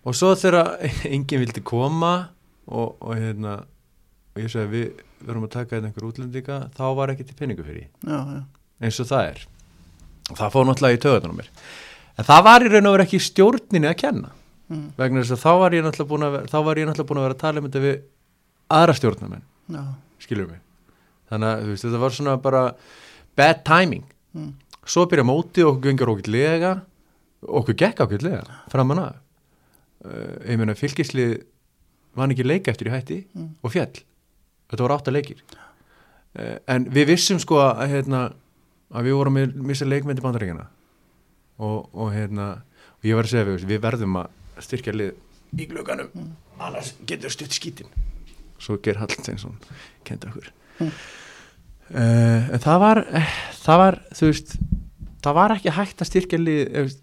Og svo þegar enginn vildi koma og, og hérna og ég sagði við verum að taka hérna einhver útlendinga þá var ekki til pinningu fyrir já, já, eins og það er. Og það fór náttúrulega í töðunum mér. En það var í raun og vera ekki stjórninni að kenna. Mm, vegna þess að þá var ég náttúrulega búin var náttúrulega búin að vera að tala um þetta við aðra stjórnarmenn. Já, skilur mig? Þannig að veist, þetta var svona bara bad timing. Mm, svo byrja mótið og okkur gengur okkur lega okkur gekk okkur lega framan að uh, ég meina fylgislið vann ekki leika eftir í hætti Mm. og fjall þetta voru átta leikir. Uh, en við vissum sko að, hérna, að við vorum að missa leikmyndi bandaríkjana og, og hérna og ég var að segja við, við verðum að styrkja lið í glöganum annars getur stutt skítin. Svo ger Hallsteinsson kenda okkur. Mm. uh, en það var eh, það var, þú veist það var ekki hægt að styrkja lið eh,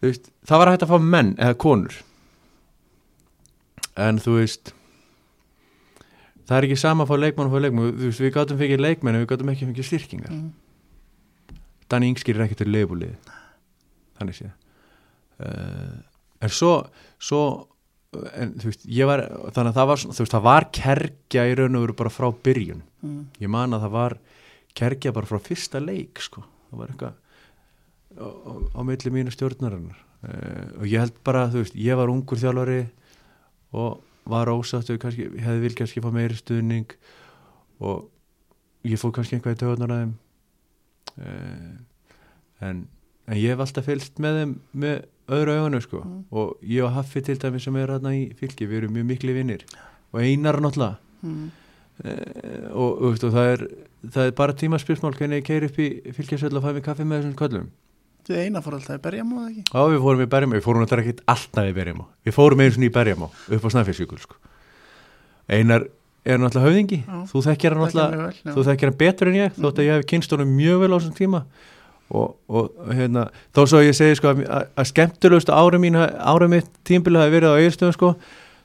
þú veist, það var hægt að fá menn eða konur. En þú veist það er ekki sama að fá leikmann og fá leikmann þú veist, við gátum fengið leikmenn en við gátum ekki fengið styrkingar. Mm, Danni Yngskir er ekki til leifbúlið þannig sé uh, en svo, svo en veist, var þannig að það var, veist, það var kergja í raun og veru bara frá byrjun. Mm, ég man að það var kergja bara frá fyrsta leik sko. það var eitthvað á, á, á milli mínu stjórnarinnar. Uh, og ég held bara, þú veist, ég var ungur þjálfari og var ég hefði vil kannski fá meiri stuðning og ég fór kannski eitthvað í töðunar að þeim. Uh, en, en ég hef alltaf fylgst með þeim með öðru augunum sko. Mm. og ég og Haffi til dæmi sem er hérna í fylki, við erum mjög mikli vinnir og einar náttúrulega. Mm, Eh, og, og, og það, er, það er bara tímaspyrsmál hvernig ég keir upp í fylgjasöld og fæ mig kaffi með þessum köllum þið eina fór alltaf í berjamóð ekki? Já, við fórum í Berjamó, við fórum náttúrulega ekkert alltaf í Berjamó við fórum einu svona í Berjamó upp á Snæfellsvíkul sko. Einar er náttúrulega höfðingi. Já. þú þekkir hann náttúrulega þú þekkir hann betur en ég. Þótt að ég hef kynst honum mjög vel á þessum tíma. Og, og hérna þó svo ég segi sko að, að- skemmtilegustu ára mín ára mitt tímbil hafi verið á eiginstöðum sko.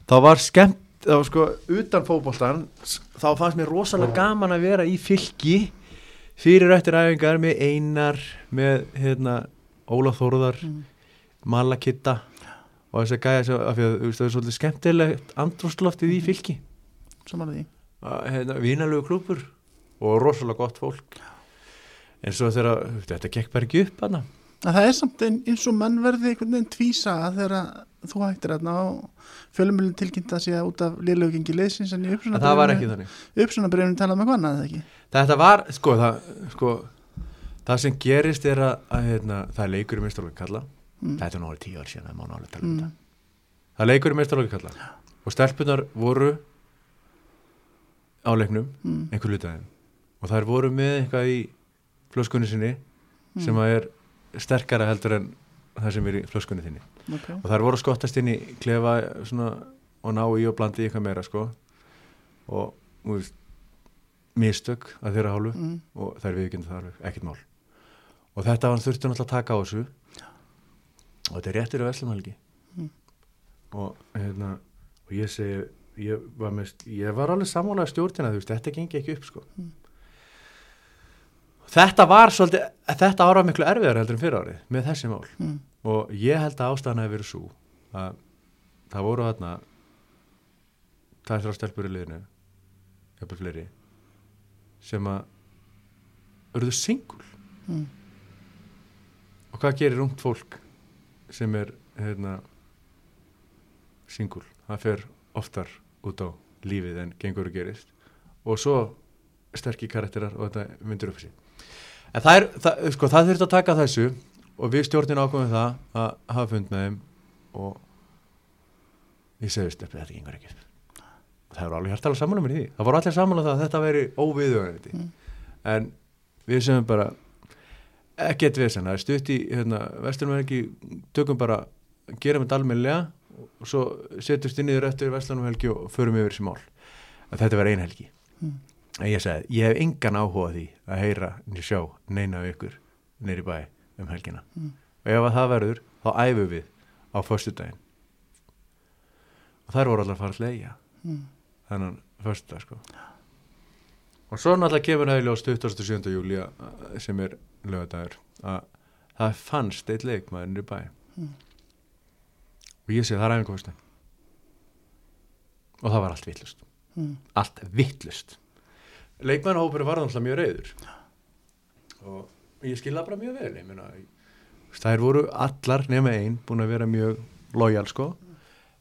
Þá var skemmt þá var sko utan fótboltan þá fannst mér rosalega gaman að vera í fylki fyrir eftir æfingar með Einar með hérna Ólaf Þórðar Mm. Malakitta og þess að gæja sem, af því að það er svolítið skemmtilegt andrústloftið í fylki. Saman því. Hérna, vinalegu klúpur og rosalega gott fólk. En svo þegar þetta gekk bara ekki upp hana að það er samt ein, eins og menn verði einhvern veginn tvísa þegar þú hættir þarna og fjölumilin tilkynnt að sé út af liðlaugengi liðsins en í það uppsunabrifinu talað með hvað eða ekki? Þetta var, sko það, sko, það sem gerist er að, að hérna, það er leikur í mestarlóki kalla. Mm. þetta er náður tíu ár síðan það um Mm. það er leikur í mestarlóki kalla. Og stelpunar voru á leiknum Mm. einhver hlutaðin og þær voru með eitthvað í flöskunni sinni sem að er sterkara heldur en það sem er í flöskunni þinni okay. og þær voru skottast inn í klefa svona, og ná í og blandi í eitthvað meira sko. og veist, mistök að þeirra hálfu mm. og þær viðkynna það alveg, ekkert mál og þetta var þurfti náttúrulega að taka á þessu og þetta er réttur í Veslumalgi Mm. og hérna og ég segi ég var, mest, ég var alveg sammálaði stjórnina þú veist, þetta gengi ekki upp sko Mm. Þetta var svolítið þetta ára miklu erfiðar heldur en fyrir árið með þessi mál. Mm. og ég held að ástæðan hefur verið svo að það voru þarna er þrjá stelpur í liðinu jafnvel fleiri sem að urðu singul. Mm. og hvað gerir ungt fólk sem er hérna singul, það fer oftar út á lífið en gengur og gerist. Og svo sterkir karakterar og þetta myndur upp sig en það er, það, sko, það þurft að taka þessu og við stjórnin ákvæmum það að hafa fund með þeim og ég segi steppi þetta gengur ekki upp. Það voru alveg hærtalega saman um í því. Það voru allir saman um það að þetta veri óviðugandi Mm. en við sem bara ekkert vesen, það er stutt í hérna, vestlunum helgi, tökum bara gerum þetta almennilega og svo setjumst inn í þér eftir vestlunum helgi og förum yfir þessi mál. Að þetta verði ein helgi. Mm. En ég segi, ég hef engan áhuga því að heyra niður sjá neina af ykkur neyri bæ um helgina Mm. og ef að það verður, þá æfum við á föstudaginn og þær voru allar að leia Mm. þennan föstudag sko og svo náttúrulega kemur það í ljós 27. júli að- sem er lögadagur að það fannst eitt leikmaður niður í bæ Mm. og ég segi það er æfingu og það var allt vittlust Mm. allt vittlust leikmannahópur var náttúrulega mjög reyður og ég skilða bara mjög vel meina, þær voru allar nema einn búin að vera mjög lojal sko.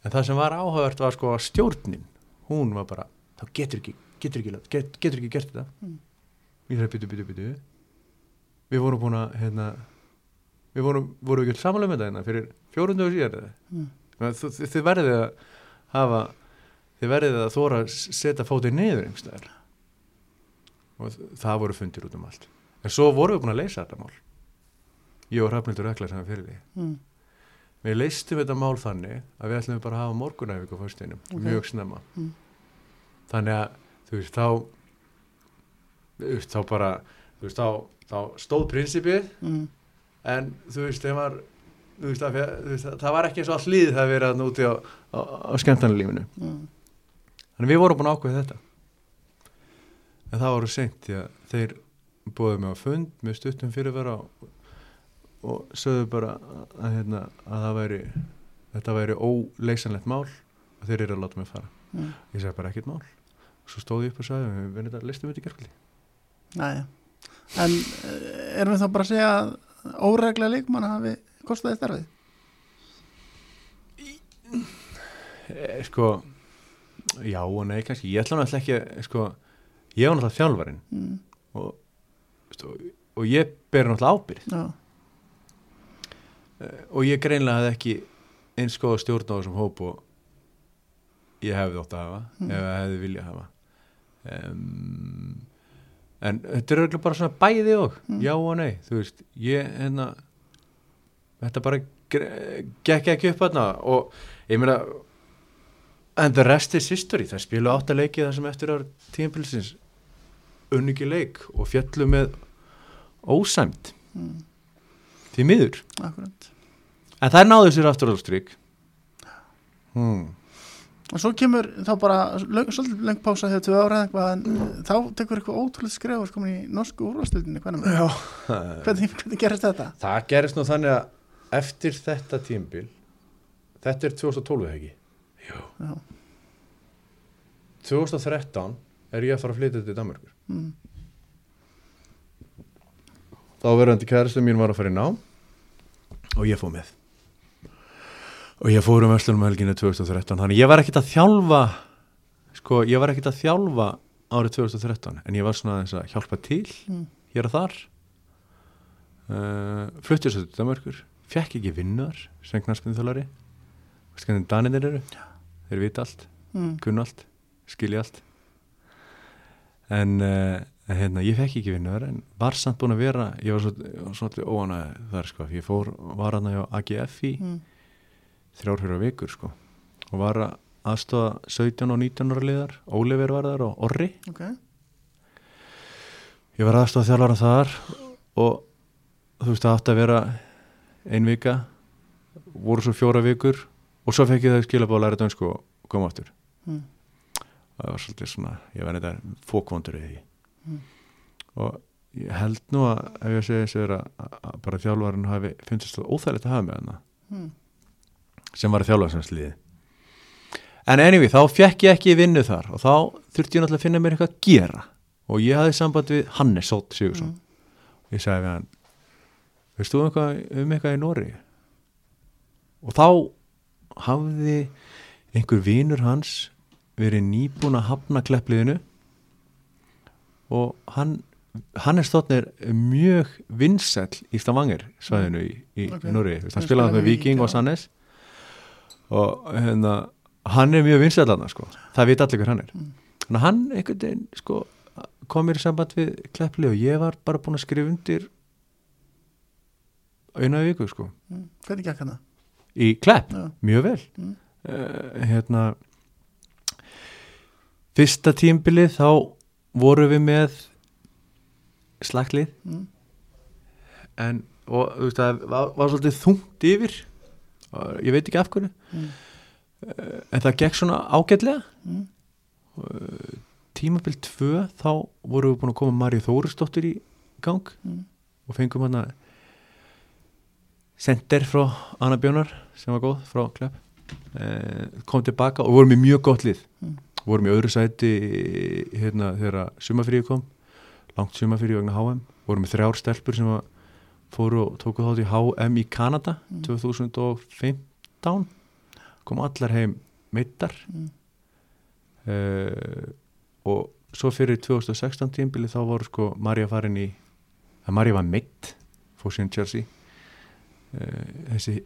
En það sem var áhugavert var sko að stjórnin hún var bara, þá getur ekki getur ekki, get, getur ekki gert þetta. Mm. ég þarf byttu, byttu, byttu við vorum búin að hérna, við vorum, vorum ekki samanlega með þetta hérna fyrir fjórundu og síðan Mm. þið, þið, verðið að hafa þið verðið að þóra að setja fótið niður einhverstaðar og það voru fundir út um allt en svo vorum við búin að leysa þetta mál ég og Hrafnildur Ökla sem er fyrir því Mm. við leystum þetta mál þannig að við ætlum bara að hafa morgunæfing á föstinum Ok. mjög snemma Mm. þannig að þú veist þá þú veist þá bara þú veist þá, þá stóð prinsipið Mm. en þú veist, þeim var þú veist, að, þú veist það var ekki eins og all líð það að núti á, á, á skemmtanalífinu Mm. þannig við vorum búin að ákveða þetta en það voru seint því að þeir búið mig á fund með stuttum fyrirvara og, og sögðu bara að, hérna, að það væri þetta væri óleysanlegt mál og þeir eru að láta mig fara Mm. ég segi bara ekkert mál og svo stóð ég upp og sagði við verðum þetta listum þetta í gerkvöldi Næja. En eh, erum við þá bara að segja að óregla leikmann hafi kostaði starfið? e, sko já og nei kannski, ég ætla náttúrulega ekki að, sko, ég var náttúrulega þjálfarinn Mm. og, stu, og ég ber náttúrulega ábyrð Já. Eh, og ég greinlega hafði ekki eins góða stjórn á þessum hóp og ég hefði ótt að hafa Mm. ef ég hefði viljað hafa um, en þetta er auðvitað bara svona bæði og Mm. já og nei, þú veist ég hérna þetta bara gekk ekki upp þarna og ég meina en the rest is history það spilu átt að leiki það sem eftir ára tímpilsins unningi leik og fjallu með ósæmt mm, því miður akkurat en það er náðu sér aftur á strík hmm. og svo kemur þá bara löng, svolítið lengt pása þegar tvö ára eða eitthvað en uh, þá tekur eitthvað ótrúlega skref og komin í norsku úrvastildinni hvernig, Já. hvernig, hvernig gerist þetta? það gerist nú þannig að eftir þetta tímbil þetta er 2012 ekki Jú. Já. 2013 er ég að fara að flytja til Danmarkur Mm, þá verðandi kæristu mín var að fara í nám. Og ég fór með. Og ég fór um Öslunum helginu 2013 þannig ég var ekkit að þjálfa sko ég var ekkit að þjálfa árið 2013 en ég var svona aðeins að hjálpa til mm, hér og þar. Uh, fluttið svo til Danmarkur fekk ekki vinnar sem knarsmyndþjálari veist hvernig danir eru? Þeir vita allt, mm, kunna allt skilja allt en uh, hérna, ég fekk ekki vinnar en var samt búin að vera ég var svolítið óanæð þar sko ég fór, var hann á AGF í mm, þrjárfjóra vikur sko og var að aðstofa 17 og 19 ára liðar Óliver var þar og Orri. Ok, ég var aðstofa þjálfara þar og þú veist það átti að vera ein vika voru svo fjóra vikur og svo fekk ég það skilabá að læra dönsku og koma aftur. Mm, það var svolítið svona, ég var þetta fókvondur í því. Mm. og ég held nú að ef ég segi þessu er að, bara þjálfarinn hafi finnst það óþægilegt að hafa með hana mm, sem var að þjálfa sem sliði en anyway, þá fekk ég ekki vinnu þar og þá þurfti ég náttúrulega að finna mér eitthvað að gera. Og ég hafði samband við Hannes Sótt Sigursson mm, ég sagði við hann veist þú um eitthvað, um eitthvað í Nóri og þá hafði einhver vinur hans verið nýbúin að hafna kleppliðinu og hann Hannes Þotn er mjög vinsæll í Stavanger svæðinu í, í Ok. okay. Nóri hann Hann spilaði með Viking og. Sannes og hérna hann er mjög vinsæll hann sko. það veit allir hver hann er Mm. hann einhvern veginn sko, kom mér í samband við kleppli og ég var bara búin að skrifa undir eina viku sko mm, hvernig gekk hana? í klepp, Já, mjög vel mm, uh, hérna fyrsta tímbilið þá voru við með slaglið. Mm, en og þú veist það var, var svolítið þungt yfir. Og ég veit ekki af hverju. Mm, uh, en það gekk svona ágætlega. Mm, tímabil 2 þá vorum við búin að koma Marju Þórisdóttir í gang. Mm, og fengum hann að sender frá Anna Bjónar sem var góð frá Klepp. Eh, kom tilbaka og vorum í mjög gott lið. Mm. Vorum í öðru sæti hérna þegar sumafríu kom langt sumafríu vegna HM vorum með þrjár stelpur sem að fóru og tóku þátt í HM í Kanada Mm. 2015 kom allar heim meittar mm, uh, og svo fyrir 2016 tímbili þá voru sko Marja farin í að Marja var meitt fór síðan Chelsea. Uh, þessi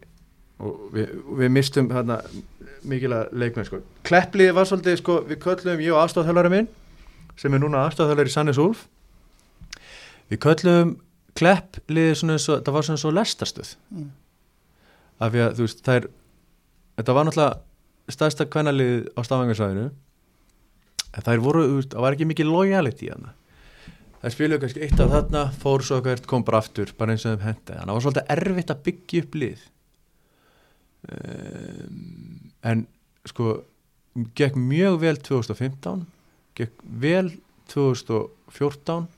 og við, við mistum hérna mikilvæg leikmenn sko. Klepplið var svolítið sko við köllum ég og aðstofþjálfari minn sem er núna aðstofþjálfari í Sannes Úlf við köllum Klepplið svona eins og það var svona svo lestastuð mm, af því að þú veist það er þetta var náttúrulega stærsta kvennalið á stafangarsvæðinu en það voru, þú veist, það var ekki mikið lojality í hana það spiluðu kannski eitt af þarna fór svo hvert, kom bara aftur bara eins og þeim hendi, þannig að það var svolítið erfitt að byggja upp lið um, en sko gekk mjög vel 2015 gekk vel 2014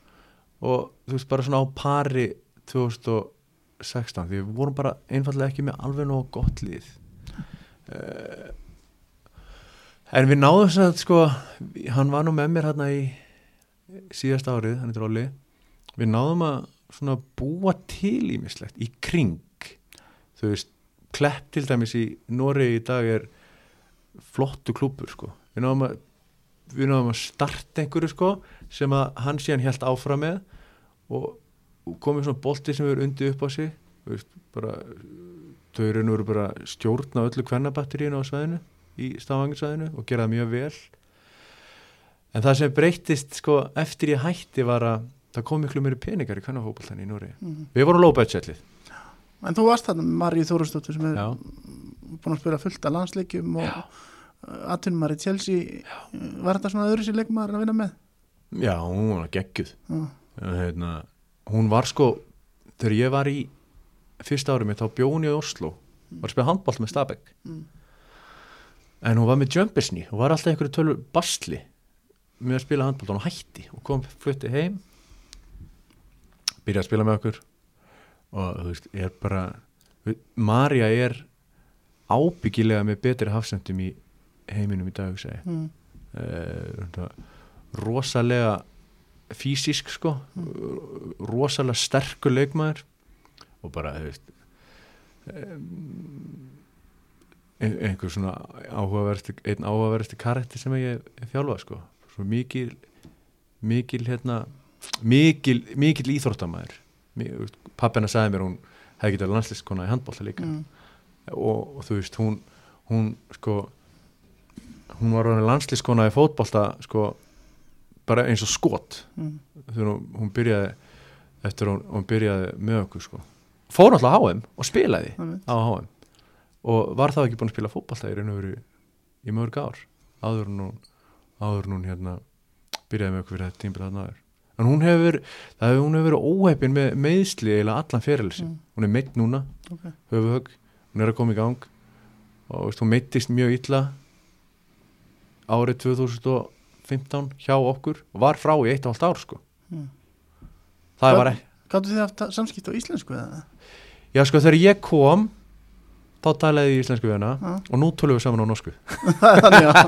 og þú veist bara svona á pari 2016 því við vorum bara einfallega ekki með alveg nóg gott lið. Uh, en við náðum þess að sko hann var nú með mér hérna í síðast árið, hann er dróli við náðum að svona búa til ímislegt í kring þú veist, klepp til dæmis í Nóri í dag er flottu klúpur sko. Við náðum að við náðum að starta einhverju sko sem að hann síðan helt áfram með og komið svona bolti sem eru undir upp á sig. Veist, bara þau eru nú bara stjórna öllu kvennabatteríinu á sveðinu í stafanginsveðinu og gera það mjög vel. En það sem breyttist sko eftir ég hætti var að það kom miklu meiri peningar í kvennafókbaltan í Núri mm. við vorum low budgetlið en þú varst þarna Maríu Þórustóttur sem er já, búin að spila fullt af landsleikjum og atvinnumar í Chelsea. Var þetta svona öðru sér leikmaður að vinna með? Já, hún var geggjuð. Já. hérna, hún var sko þegar ég var í fyrsta árið mitt þá bjó hún í Oslo. Var að spila handbólt með Stabæk. Mm. en hún var með Jumpersny og var alltaf einhverju tölvu basli með að spila handbólt og hún hætti og kom flutti heim. Byrjaði að spila með okkur og þú veist, ég er bara Marja er ábyggilega með betri hafsendum í heiminum í dag, mm. uh, rosalega fysisk sko. Rosalega sterkur leikmaður. Og bara þú veist um, einhver svona áhugaversti einn áhugaversti karakter sem ég hef þjálfað sko. Svo mikil mikil hérna mikil, mikil íþróttamæður pappina sagði mér hún hefði getað landslískona í handbólta líka Mm. og, og þú veist hún, hún sko hún var orðin landslískona í fótbolta sko bara eins og skot Mm. þegar hún, hún byrjaði eftir að hún, hún byrjaði með okkur sko fór náttúrulega á HM og spilaði Einmitt. á HM og var þá ekki búin að spila fótbolta í í mörg ár áður hún, áður hún hérna byrjaði með okkur fyrir þetta tímbil þarna áður en hún hefur það hefur hún hefur verið óheppin með meðsli eða allan fyrirlisi Mm. hún er meitt núna, Ok. höfuhögg hún er að koma í gang og veist, hún meittist mjög illa árið 2015 hjá okkur og var frá í eitt og halvt ár sko Mm. það Hvað- var ekki Gáttu þið haft samskipt á íslensku eða? já sko þegar ég kom þá talaði ég íslensku við hana Já. og nú tölum við saman á norsku þannig að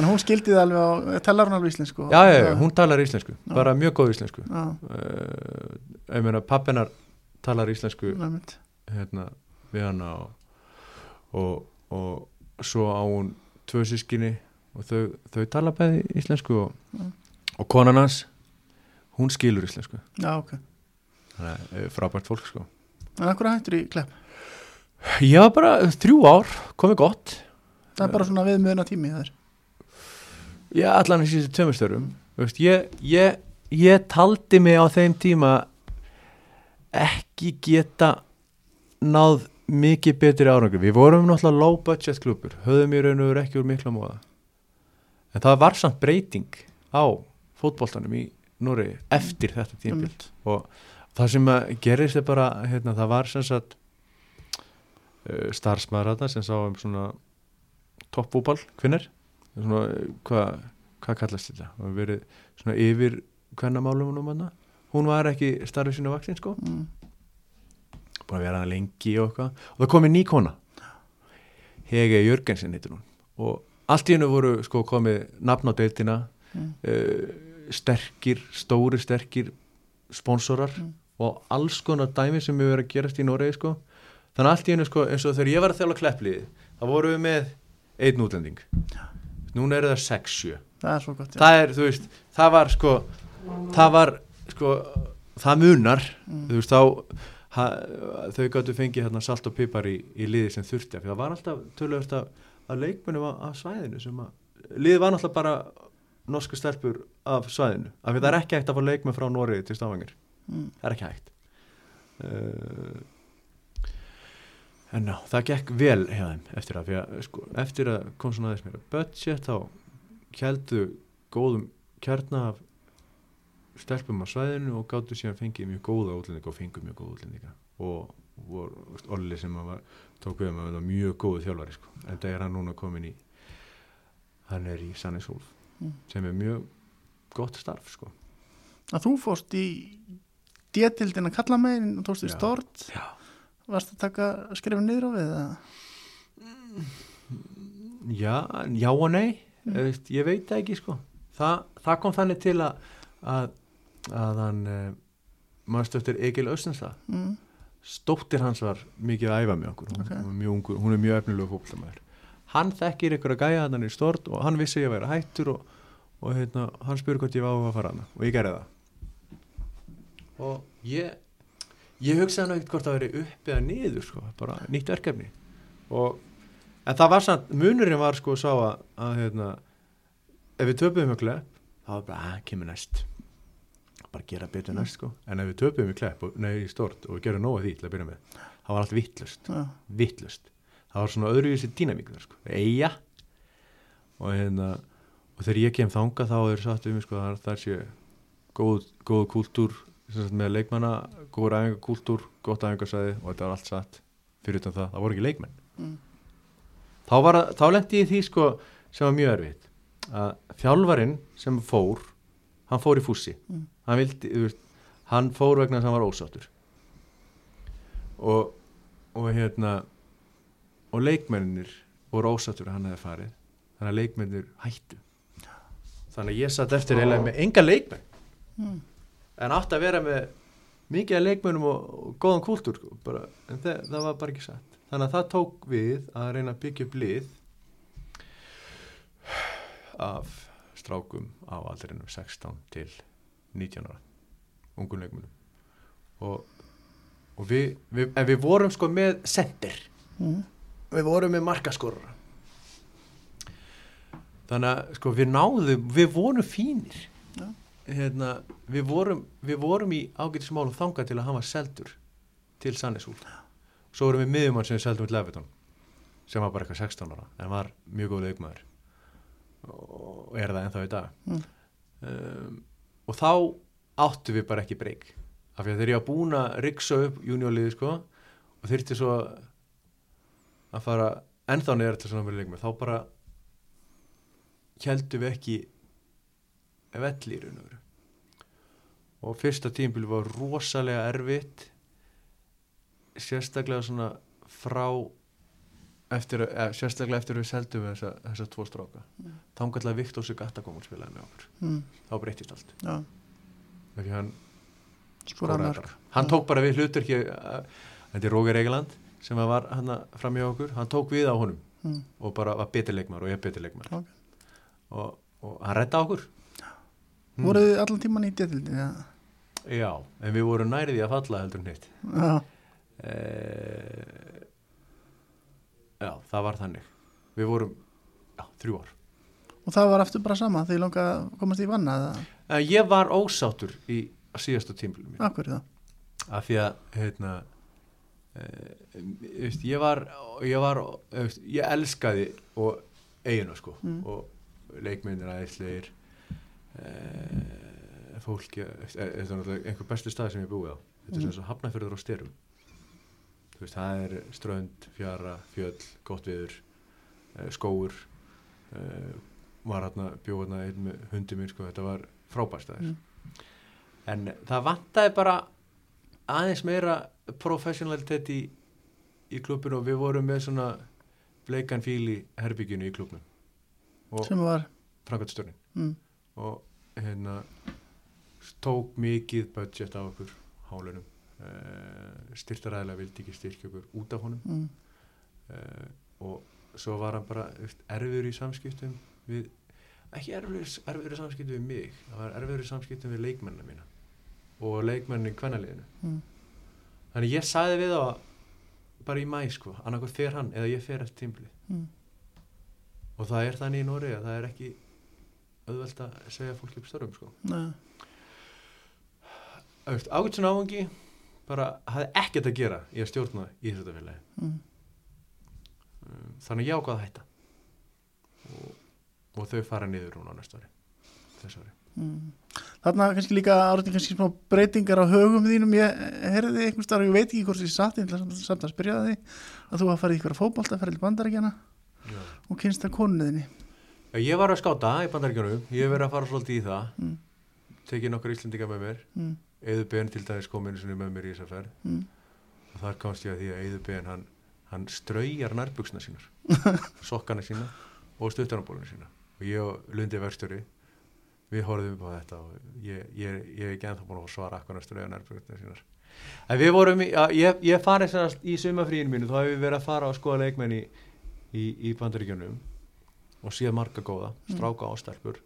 en hún skildi það alveg á, talar hún alveg íslensku? já, já, hún talar íslensku, Já. bara mjög góð íslensku uh, ég meina pappinar talar íslensku hérna við hana og, og, og svo á hún tvö sískinni og þau, þau tala bæði íslensku og, og konan hans hún skilur íslensku Já, ok. þannig eh, frábært fólk sko En akkur hættur í klepp? Ég var bara þrjú ár, komið gott. Það er bara svona viðmjöðuna tími þar. Já, allan í síðustu tömustörum veist, ég, ég, ég taldi mig á þeim tíma ekki geta náð mikið betri árangur við vorum náttúrulega low budget klubur höfðum í raun og veru ekki úr mikla móða en það var samt breyting á fótboltanum í Núri eftir þetta Einmitt. og það sem að gerist er bara hérna, það var sem sagt uh, starfsmaður þarna sem sá um svona toppfútball, hvinner svona, uh, hvað hva kallast þetta? Og verið svona yfir hvernamálum hana hún var ekki starfið sínu vaksin sko. Mm. búin að vera hana lengi og eitthvað. Og það komið ný kona. Hege Jörgensen heitir hún. Og allt í hennu voru sko komið nafn á deildina. Mm. uh, sterkir, stóri sterkir sponsorar Mm. og alls konar dæmi sem við verið að gerast í Noregi sko þannig að allt í hennu sko eins og þegar ég var að þjála kleppliði þá vorum við með einn útlending. Núna eru það 6-7 Það er svo gott, já. það er, þú veist, það var sko það var sko það munar, Mm. þú veist, þá ha, þau gáttu fengið hérna salt og pipar í, í liði sem þurfti það var alltaf tölvöld af, af leikmennum af, svæðinu sem að, liði var náttúrulega bara norsku stelpur af svæðinu. Af því það er ekki hægt að fá leikmenn frá Noregi til Stavanger, Mm. það er ekki hægt. Uh, en ná, það gekk vel hjá þeim eftir að, því að sko, eftir að kom svona aðeins mér budget þá heldu góðum kjarna af stelpum á svæðinu og gáttu síðan fengið mjög góða útlendinga og fengið mjög góða útlendinga og voru, Olli sem að var, tók við um að vera mjög góðu þjálfari sko. en það er hann núna komin í hann er í Sannes Hólf Mm. sem er mjög gott starf sko. Að þú fórst í détildin að kalla megin og tókst í stort. Já. Varst að taka skrifin niður á við það? já, já og nei Mm. ég veit það ekki sko. Þa, það kom þannig til að að, að hann uh, maður stöftir Egil Östensla Mm. stóttir hans var mikið að æfa með okkur hún, Ok. hún, er mjög ungur, hún er mjög efnilegu fólklamæður hann þekkir ykkur að gæja hann í stort og hann vissi ég að vera hættur og, og hérna, hann spurði hvort ég var á að fara hana og ég gerði það og ég ég hugsaði ekkert hvort það veri upp eða niður sko, bara nýtt verkefni. Og, en það var samt munurinn var sko sá að, að hérna, ef við töpuðum með klepp þá var bara, að, kemur næst. Bara gera betur næst sko. En ef við töpuðum í klepp, og, nei í stort og gerum nóga því til að byrja með, það var allt vittlust Já. vittlust það var svona öðruvísi dýnamík þar sko. Eiga og hérna og þegar ég kem þanga þá er satt um sko að það sé góð, góð sem sagt, með leikmanna, góður æfingakúltúr gott æfingasæði og þetta var allt satt fyrir utan það, það voru ekki leikmenn. Mm. þá, þá lendi ég því sko sem var mjög erfitt að þjálfarinn sem fór hann fór í fússi. Mm. hann, vildi, veist, hann fór vegna þess að hann var ósáttur. Og, og hérna og leikmennir voru ósáttur að hann hefði farið þannig að leikmennir hættu. Þannig að ég satt eftir eiginlega með enga leikmenn. Mm. En átti að vera með mikið af leikmennum og, og góðan kúltúr sko, bara, en það, það var bara ekki satt þannig að það tók við að reyna að byggja upp lið af strákum á aldrinum 16 til 19 ára ungum leikmennum og, og við, við, en við vorum sko með sendir Mm. við vorum með markaskorra þannig að sko við náðum, við vorum fínir. Hérna, við vorum við vorum í ágætismálum þangað til að hann var seldur til Sannesúl. Svo vorum við miðjumann sem við seldum til Leviton sem var bara eitthvað 16 ára en var mjög góð leikmaður. Og er það ennþá í dag. Mm. um, og þá áttu við bara ekki breyk af því að var búin að riksa upp juniorliði sko og þyrfti svo að fara ennþá neður til svona með leikmaður þá bara heldum við ekki velli í raun og veru og fyrsta tímbil var rosalega erfitt sérstaklega svona frá eftir, að- eða, sérstaklega eftir að við seldum við þessa, þessa tvo stráka Mm. þá kallar Viktor Sigata kom og spilaði með okkur Mm. þá breytist allt Já, Af því hann, bara. hann tók bara við hlutur þetta er Róger Egeland sem að var hann fram í okkur hann tók við á honum mm. og bara var betur leikmar og ég er betur leikmar Ok. og, og hann redda okkur Mm. Voruð þið allan tíman í detildin? Já. já, en við vorum nærið í að falla heldur en hitt Já. e... já, það var þannig við vorum, já, þrjú ár Og það var aftur bara sama þegar ég langa að komast í vanna eða en ég var ósáttur í síðasta tímbilum mínu akkur það? af því að hérna, e, veist, ég var ég var, e, veist, ég elskaði og eiginu sko Mm. og leikmyndir aðeinslegir e, fólki e, þetta er náttúrulega einhver bestu stað sem ég búið á. Þetta er Mm. sem svo hafnafjörður á styrum þú veist, það er strönd, fjara, fjöll, gott viður e, skóur e, var hérna, bjóð hérna einn með hundi mín sko, þetta var frábærstæðir Mm. en það vantaði bara aðeins meira professionalitet í, í klubinu og við vorum með svona bleikan fíl í herbygginu í klubnum og Sem var? framkvæmstörnin mm. og hérna tók mikið budget á okkur hálunum uh, styrtaræðilega vildi ekki styrkja okkur út af honum Mm. uh, og svo var hann bara erfiður í samskiptum við, ekki erfiður, erfiður í samskiptum við mig það var erfiður í samskiptum við leikmennina mína og leikmennin kvennaliðinu Mm. þannig ég sagði við á bara í mæ sko, annarkoð fer hann eða ég fer eftir tímblið Mm. og það er þannig í Nóri að það er ekki auðvelt að segja fólki upp störfum sko Nei. ágætsun áfangi bara hafði ekkert að gera í að stjórna í þetta félagi Mm. Um, þannig ég ákvað að hætta og, og þau fara niður núna næsta ári þessu ári Mm. Þarna kannski líka árið kannski smá breytingar á högum þínum ég heyrði einhvers staðar, ég veit ekki hvort ég satt ég samt, samt að spyrja því að þú hafa farið ykkur fótbolta, ferðið bandaríkjana Já. og kynst það konuðinni ég var að skáta í bandaríkjunum. Ég hef verið að fara svolítið í það. Mm. tekið nokkur íslendinga með mér. Mm. Eður Ben til dæmis kom einu sinni með mér í þessa ferð. Mm. og þar komst ég að því að Eður Ben hann, hann straujar nærbuksna sínar sokkana sína og stuttanabóluna sína. Og ég og Lundi verkstjóri við horfðum upp á þetta og ég, ég, ég er ekki ennþá búin að svara að strauja nærbuksna sínar. En við vorum, í, að, ég, ég farið í sumafríinu mínu, þá hefur við verið að fara og skoða leikmenn í, í, í bandaríkjunum og síðan marga góða, stráka og stelpur.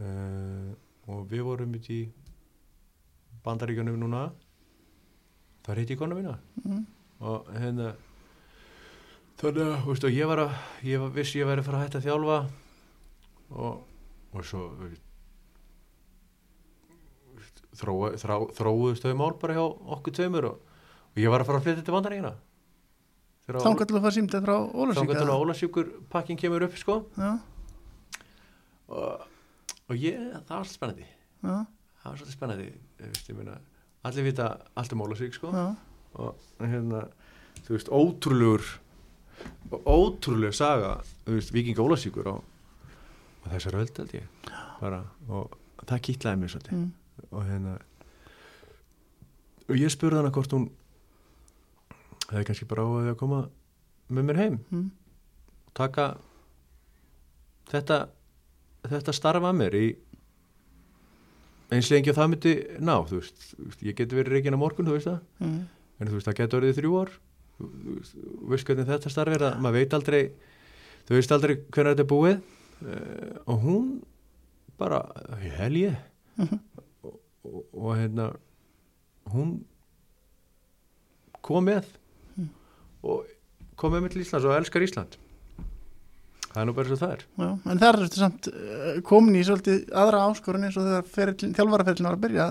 Uh, og við vorum í bandaríkjunum núna. Það reyti í konu mína. Mm. og hérna þannig að, þú veist, og ég var að ég var, vissi ég væri að fara að hætta að þjálfa og, og svo þrá, þróuðust þau mál bara hjá okkur tveimur og, og ég var að fara að flytja til vandaríkina Þangar til að fara símtið frá þá Ólasík gætu að Ólasjúkur pakkin kemur upp sko. Já, og, og ég, það var svolítið spennandi. Já, það var svolítið spennandi ég meina, allir vita allt um Ólasvík sko. Já, og hérna, þú veist, ótrúlegur ótrúlega saga þú veist, Víking Ólasvíkur á, á þessar öld held ég bara, og það kýtlaði mér svolítið. Mm, og hérna og ég spurði hana hvort hún hefði kannski bara áhugaði að koma með mér heim. Mm, taka þetta þetta starfa að mér í eins lengi að það myndi ná þú veist, ég geti verið reygin á morgun þú veist það, mm, en þú veist það geti orðið þrjú ár. Þú, veist, hvernig þetta starf er að maður veit aldrei þú veist aldrei hvernig þetta er búið uh, og hún bara, hel ég. Mhm. og, og, og hérna hún kom með. Mm. Og kom með til Íslands og elskar Ísland. Það er nú bara svo það er. Já, en þar ertu samt uh, komin í svolítið aðra áskorun eins og þegar þjálfaraferðin var að byrja.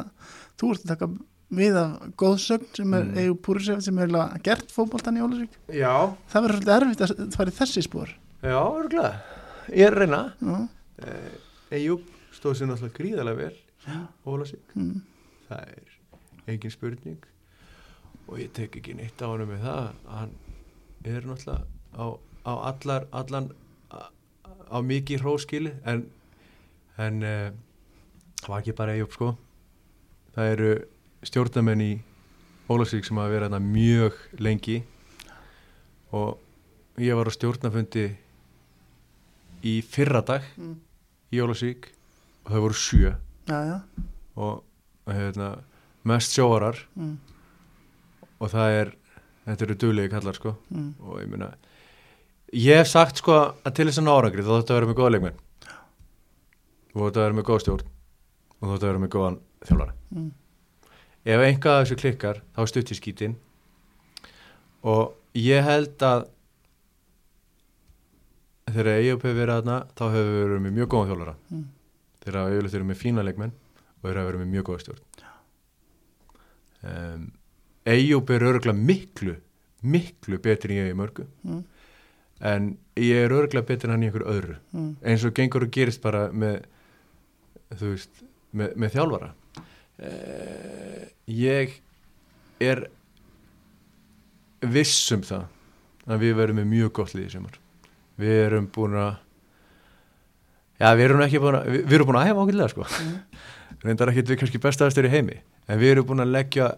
Þú ert að taka við af góðsögn sem er Mm. EU Púrisef sem er gert fótboltan í Ólasvík já, það verður svolítið erfitt að fara í þessi spór já, örgulega. Ég er að reyna. Eh, Eyjúb stóð sér náttúrulega gríðarlega vel já, Ólasík mm, það er engin spurning. Og ég tek ekki neitt á hann með það. Hann er náttúrulega á, á allar allan á, á mikið hróskili en en uh, það var ekki bara Eyjúb sko. Það eru stjórnamenn í Ólasík sem hafa verið hérna mjög lengi. Og ég var á stjórnafundi í fyrra dag mm, í Ólasík og það voru sjö. Já, já. Og hérna, mest sjóarar. Mm, og það er, þetta eru duglegi kallar sko. Mm, og ég meina ég hef sagt sko að til þess að ná árangri þá þóttu að vera með góða leikmenn. Og þóttu að vera með góða stjórn. Og þóttu að vera með góðan þjálfara. Mm, ef einhvað af þessu klikkar þá stutt í skítin. Og ég held að þegar EIOP hefur verið aðna þá hefur við verið með mjög góðan þjálfara. Mm, þeir hafa yfirleitt verið með fína leikmenn og þeir hafa verið með mjög góða stjórn. Um, Eyjúb er örgulega miklu miklu betri en ég í mörgu. Mm, en ég er örgulega betri en hann í einhver öðru. Mm, eins og gengur og gerist bara með þú veist, með, með þjálfara. Uh, ég er viss um það að við verum með mjög gott liði sem við erum búin að já, við erum ekki búin að við, við erum búin að æfa ákveðlega sko. Mm, reyndar ekki við kannski bestaðastur í heimi. En við erum búin að leggja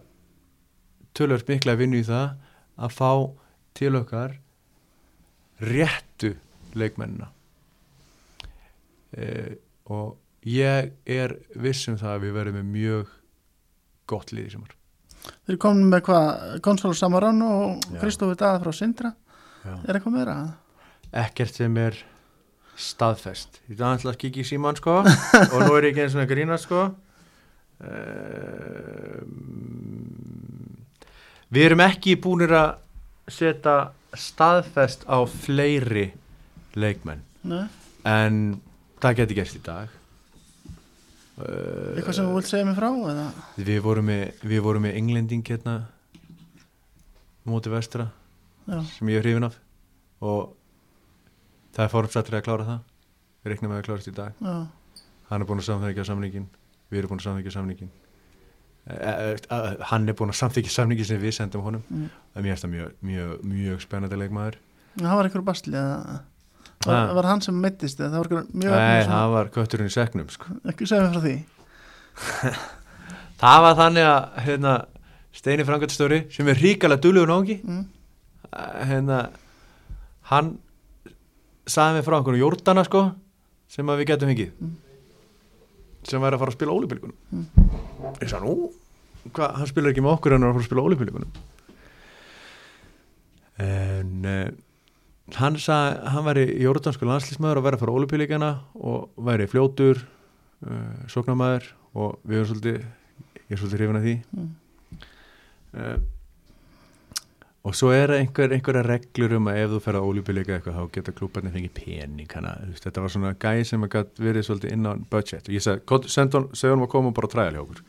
tölvöld mikla vinnu í það að fá til okkar réttu leikmennina e, og ég er viss um það að við verðum með mjög gott lið í sumar Þeir eru komin með hvað, Gonzalo Samarón og. Kristófi Daða frá Sindra Já. Er eitthvað meira? ekkert sem er staðfest ég ætla alltaf að kikið í síman sko og nú er ég ekki eins og að grína sko um, við erum ekki búinir að setja staðfest á fleiri leikmenn. Nei, en það geti gerst í dag. Eitthvað sem þú vilt segja mig frá? Eða? við vorum með, við vorum með englending hérna á móti vestra Já, sem ég er hrifin af. Og það er formsættir að klára það. Við reiknum að klárast í dag. Já, hann er búin að samþykja samningin við erum búin að samþykja samningin hann er búin að samþykja samningin sem við sendum honum mm. það mér finnst það mjög, mjög, mjög spennandi leikmaður Það var einhver basli var, Ah. var hann sem mittist það var það var kötturinn í seknum sko. ekki segja mig frá því það var þannig að hérna, Steini Frankardstöri sem er ríkala dulugur nági mm. hérna, hann sagði mig frá einhvern Jordana sko, sem að við getum fengið Mm. Sem væri að fara að spila ólipilgunum Mm. ég sagði nú hva, hann spilar ekki með okkur en hann er að fara að spila ólipilgunum en uh, hann sagði hann væri jordansku landslýsmaður og væri að fara ólipilíkana og væri fljótur uh, sóknarmæður og við erum svolítið ég er svolítið hrifin af því Mm. uh, og svo er einhver, einhverja reglur um að ef þú fer að ólípileika eitthvað þá geta klúbarnir fengið pening hana, þetta var svona gæi sem verið svolítið inn á budget. Og ég sagði, "Komdu, send hann segja hann að koma og bara træja hjá okkur.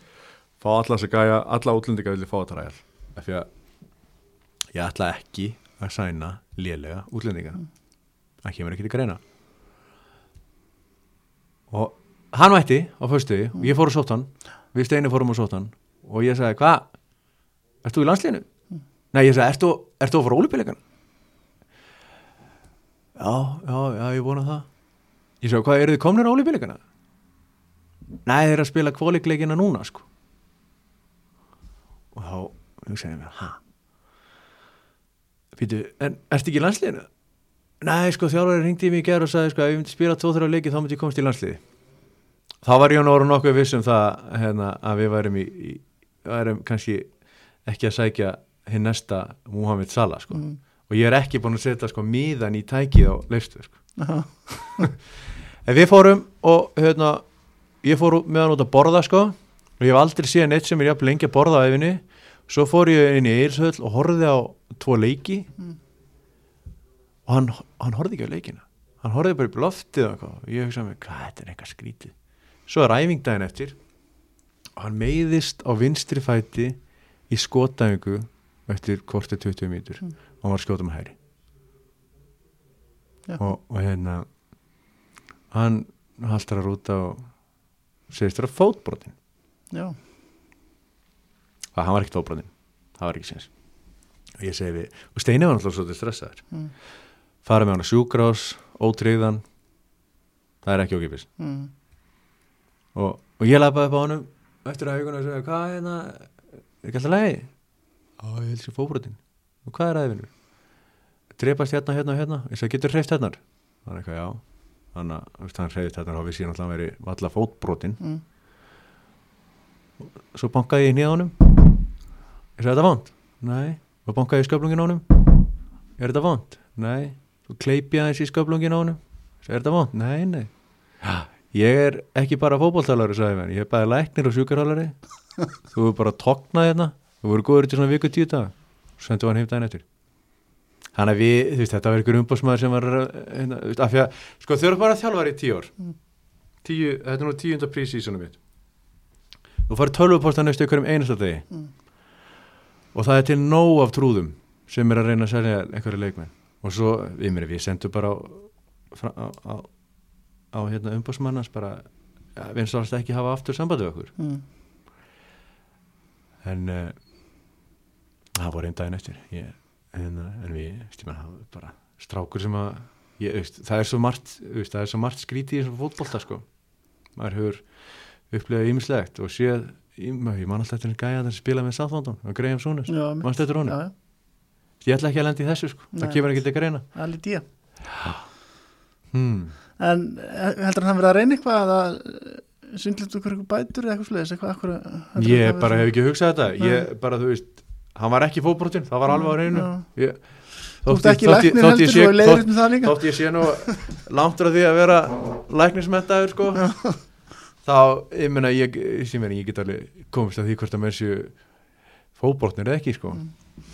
Fá alla þess að gæja, alla útlendinga vilja fá að træja af því að ég ætla ekki að sæna lélega útlendinga. Það kemur ekki til greina. Og hann mætti á föstuði og ég fór að sótt hann. Við steinu fórum að sótt hann. Og ég sagði, hvað, þú í landsliðinu? Nei, ég sagði, ert þú, ert þú að fara ólupillegan? Já, já, já, ég vona það Ég sagði, hvað, eru þið komnir á ólupillegana? Nei, þeir eru að spila kvolikleikina núna, sko og þá hugsaði ég mér, ha Býtu, en ertu ekki í landsliðinu? Nei, sko, þjálfari ringdi mig í gerð og sagði, sko, ef ég myndi spila tvo-þrjá leiki þá myndi ég komast í landsliði þá var ég nú orðin nokkuð viss um það hérna, að við værum í, í værum kannski ekki að sækja hinn næsta Muhammed Salah sko. Mm. og ég er ekki búin að setja sko miðan í tækið á leistu sko. En við fórum og hérna, ég fór með hann út að borða sko. Og ég hef aldrei séð neitt sem er jafn lengi að borða á efinni svo fór ég inn í Eilshöll og horfði á tvo leiki. Mm. og hann, hann horfði ekki á leikina. Hann horfði bara upp í loftið og ég hugsaði mig, hvað þetta er eitthvað skrítið. Svo er æfingdæðin eftir. Og hann meiðist á vinstri fæti í skotæfingu eftir kortið 20 mítur Mm. og hann var að skjóta með hæri og, og hérna hann haltar að rúta og segist þér að fótbrotin Já, það hann var ekkert fótbrotin, það var ekki séns. Og ég segi við, og Steini var náttúrulega svolítið stressaður. Mm. fara með hann á sjúkrás, ótreyðan það er ekki ókipis mm. og, og ég lapaði upp á honum eftir að huguna og segja, hvað er hérna? Er ekki alltaf leið á, ég held sér fóbrotin og hvað er aðeins drepast hérna, hérna og hérna. Ég sagði, getur hreift hérna þannig eitthvað, já. Þannig að þú hann hreift hérna og við síðan alltaf að veri valla fótbrotin Mm. svo bankaði ég nýða honum. Ég sagði, þetta vond? nei, og bankaði í sköflungin honum. Er þetta vond? nei, svo kleipi aðeins í sköflungin honum. Ég sagði, er þetta vond? nei, nei. Já, ég er ekki bara fótballtalari sagði hann, ég er bara læknir og sjúkarhálari þú er bara að togna hérna þú voru góður til svona viku tíu dag svo sendu hann heim daginn eftir. Þannig að við, þú veist, þetta var ykkur umbásmaður sem var hérna, þú veist, af því að, sko þau eru bara þjálfari í tíu ár. Mm. tíu, þetta er nú tíunda prísísonum mitt. Þú farið tölvuposta næstu ykkur um einasta degi. Mm. og það er til nóg af trúðum sem er að reyna að selja einhverju leikmenn. Og svo, við mér, við sendum bara á, á, á, á hérna umbásmannans bara ja, við eins ekki hafa aftur sambandi við okkur. Mm. en uh, það voru einn daginn eftir ég, en, en við stíma, það var bara strákur sem að ég, veist, það er svo margt veist, það er svo margt skrítið í þessum fótbolta sko. maður hefur upplegað ímislegt og séð ég ég man alltaf eftir en gæja að spila með Southampton og Graham mitt. mannstu eftir honum já, ég ætla ekki að lenda í þessu sko. Nei. það kemur ekki til að greina það hmm. En eh, heldur hann verið að reyna eitthvað að svindlut okkur eitthvað bætur eða eitthvað sluðis ég það bara hef ekki hugsað þetta ég bara þú veist, hann var ekki fótbrotinn það var alveg á reynu Já. ég, Þú ert ekki læknir þótt ég sé- og líka. þótt ég sé nú langt frá því að vera læknismentaður sko. Þá, ég meina, ég, ég, ég get alveg komist að því hvort að menn séu fótbrotnir eða ekki sko. Mm.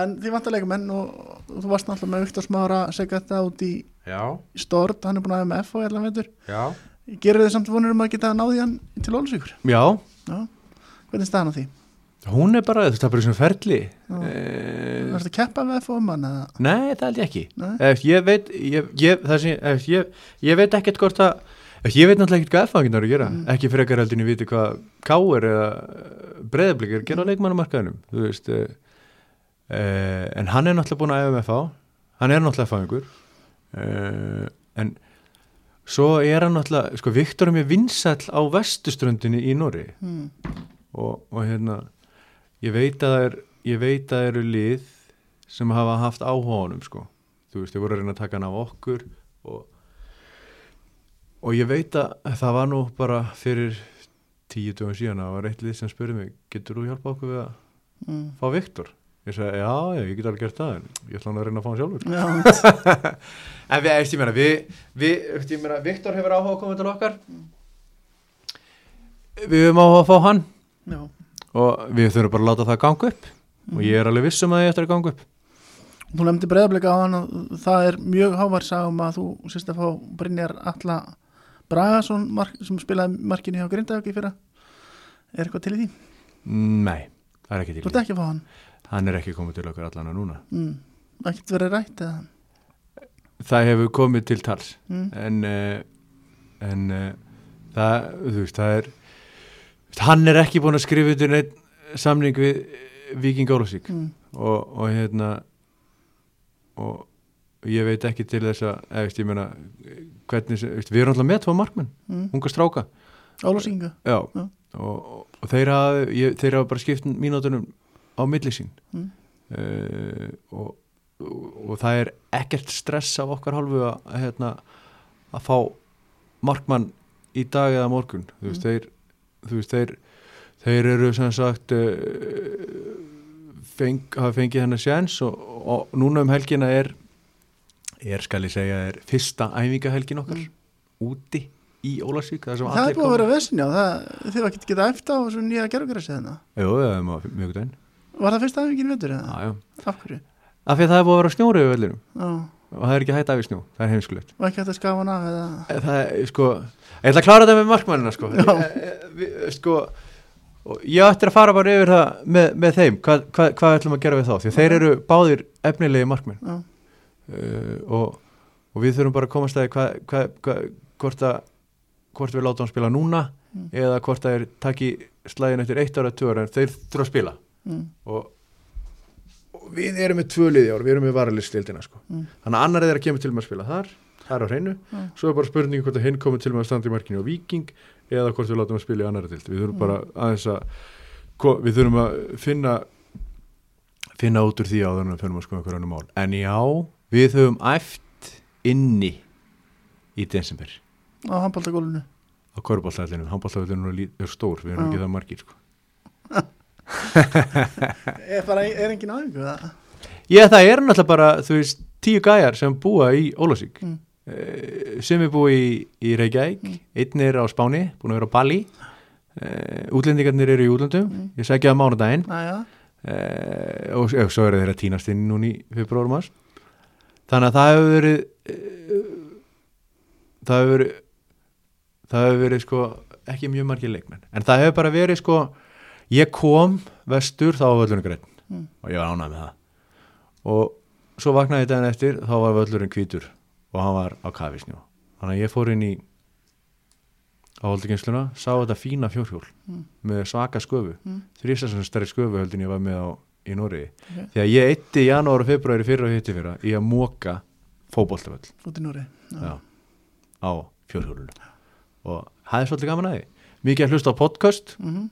En þið vantar leikumenn og þú varst náttúrulega með Viktor Smára að segja þetta út í já, Stord, hann er búin að hafa með F og allan veitur. Já. Gerir þið samt vonur um að geta náði hann til Ólusvíkur? já, Já, hvernig er staðan á því? Hún er bara, þetta er bara svona ferli Já. eh, Það er að keppa með F og hann eða? nei, það held ég ekki? Ef, ég veit ég, ég, það sem, ef, ég, ég veit ekkert hvort að ég veit náttúrulega ekkert hvað F-fanginar er að gera Mm. ekki frekar heldur en ég viti hvað Káur eða breyðablik að gera á leikmannamarkaðinum þú veist uh, uh, en hann er náttúrulega búin að fá hann er náttúrulega fangur uh, en svo er hann náttúrulega sko Viktor er mjög vinsall á vestuströndinni í Nóri Hmm. og, og hérna ég veit að það er ég veit að það eru lið sem hafa haft áhuga honum sko. Þú veist, þau voru að reyna að taka hann af okkur og, og ég veit að það var nú bara fyrir tíu dögum síðan að það var eitt lið sem spurði mig getur þú hjálpa okkur við að Mm. fá Viktor? Ég sagði, já, ég get alveg gert það en ég ætla hann að reyna að fá hann sjálfur. Já, en við, ég meina, við, við ég meina, Viktor hefur áhuga koma til okkar. Við höfum áhuga að fá hann. Já og við þurfum bara að láta það ganga upp og ég er alveg viss um að ég eftir að ganga upp Þú nefndi breyðablik á hann og það er mjög hávær sagum að þú sérst að fá Brynjar Alla Bragason sem spilaði markinu hjá Grindavík í fyrra Er eitthvað til í því? nei, það er ekki Þú til ert ekki að fá hann? hann er ekki komið til okkar allana núna Mm. Ekkert verið rætt eða? það hefur komið til tals Mm. en uh, en uh, það, þú veist, það er hann er ekki búin að skrifa undir neitt samning við Viking Ólafsvík mm. og, og hérna og ég veit ekki til þess að eða, ég meina hvernig, við erum alltaf með tvo markmenn, Mm. unga stráka Ólásinga já, Já. Og, og, og þeir hafa ég, þeir hafa bara skipt mínútonum á milli sín Mm. uh, og, og, það er ekkert stress af okkar hálfu að, hérna, að fá markmann í dag eða morgun þú veist, Mm. þeir, þú veist þeir, þeir eru sem sagt uh, feng, hafa fengið hennar sjens og, og núna um helgina er er skal ég segja er fyrsta æfingahelgin okkar Mm. úti í Ólasvík það, Það er búið að vera vesni á það Þið var ekki geta eftir á þessu nýja gerðugræsi Jú, það er maður mjög dæn Var það fyrsta aðeingin vettur eða? Já, já. Af hverju? Af því að það er búið að vera snjóri við vellinum Já, og það er ekki hægt af í snjó, það er heimskulegt var ekki hægt að skafa hann af eða Það er sko, ég ætla að klára þetta með markmannina sko, ég- við- sko ég ætti að fara bara yfir það með, með þeim, hvað, hvað, hvað ætlum að gera við þá? Því þeir eru báðir efnilegi markmenn. Já, uh, og, og við þurfum bara að komast að hvort að hvort við látum hann spila núna Mm. eða hvort að þeir taki slægin eftir eitt ára, ára, en þeir þurfa að spila. Mm, og, og við erum með tvö liði ár, við erum með varalistildina sko. mm, þannig að annar er að kemur til með að spila þar það er á hreinu, Já. svo er bara spurning hvort að hinn komið til með að standa í markinu á Viking eða hvort við látum að spila í annari dild við þurfum Mm. bara aðeins að við þurfum að finna finna út úr því áður en við fyrir að skoða annar mál en já, við höfum æft inni í desember á handbóltagólunu á korfbóltallinu, handbóltallinu er stór við erum Já. ekki það margir sko. Er, bara, er engin aðeingu það? Já, það er náttúrulega bara, þú veist, tíu gæjar sem búa í Ólásík Mm. Uh, sem er búið í, í Reykjavík. Mm. einn er á Spáni, búin að vera á Bali. Uh, útlendingarnir eru í útlöndum. Mm. ég sækja það mánudaginn. Uh, og, og svo eru þeir að tínast inn í februarum ás þannig að það hefur verið uh, það hefur verið það hefur verið sko ekki mjög margir leikmenn. En það hefur bara verið sko ég kom vestur þá var völlurinn greitt Mm. og ég var ánægð með það. Og svo vaknaði ég daginn eftir þá var völlurinn hvítur og hann var á kafisnjó þannig að ég fór inn í áhaldingeinsluna sá þetta fína fjórhjól Mm. með svaka sköfu Mm. þrýstastum stærri sköfu höldin ég var með á í Nóri Ok. því að ég eitti í janúar og februari fyrir og hitti fyrir í að móka fótboltavöll út í Nóri Já. á fjórhjólunu og það er svolítið gaman að því mikið að hlusta á podcast Mhm.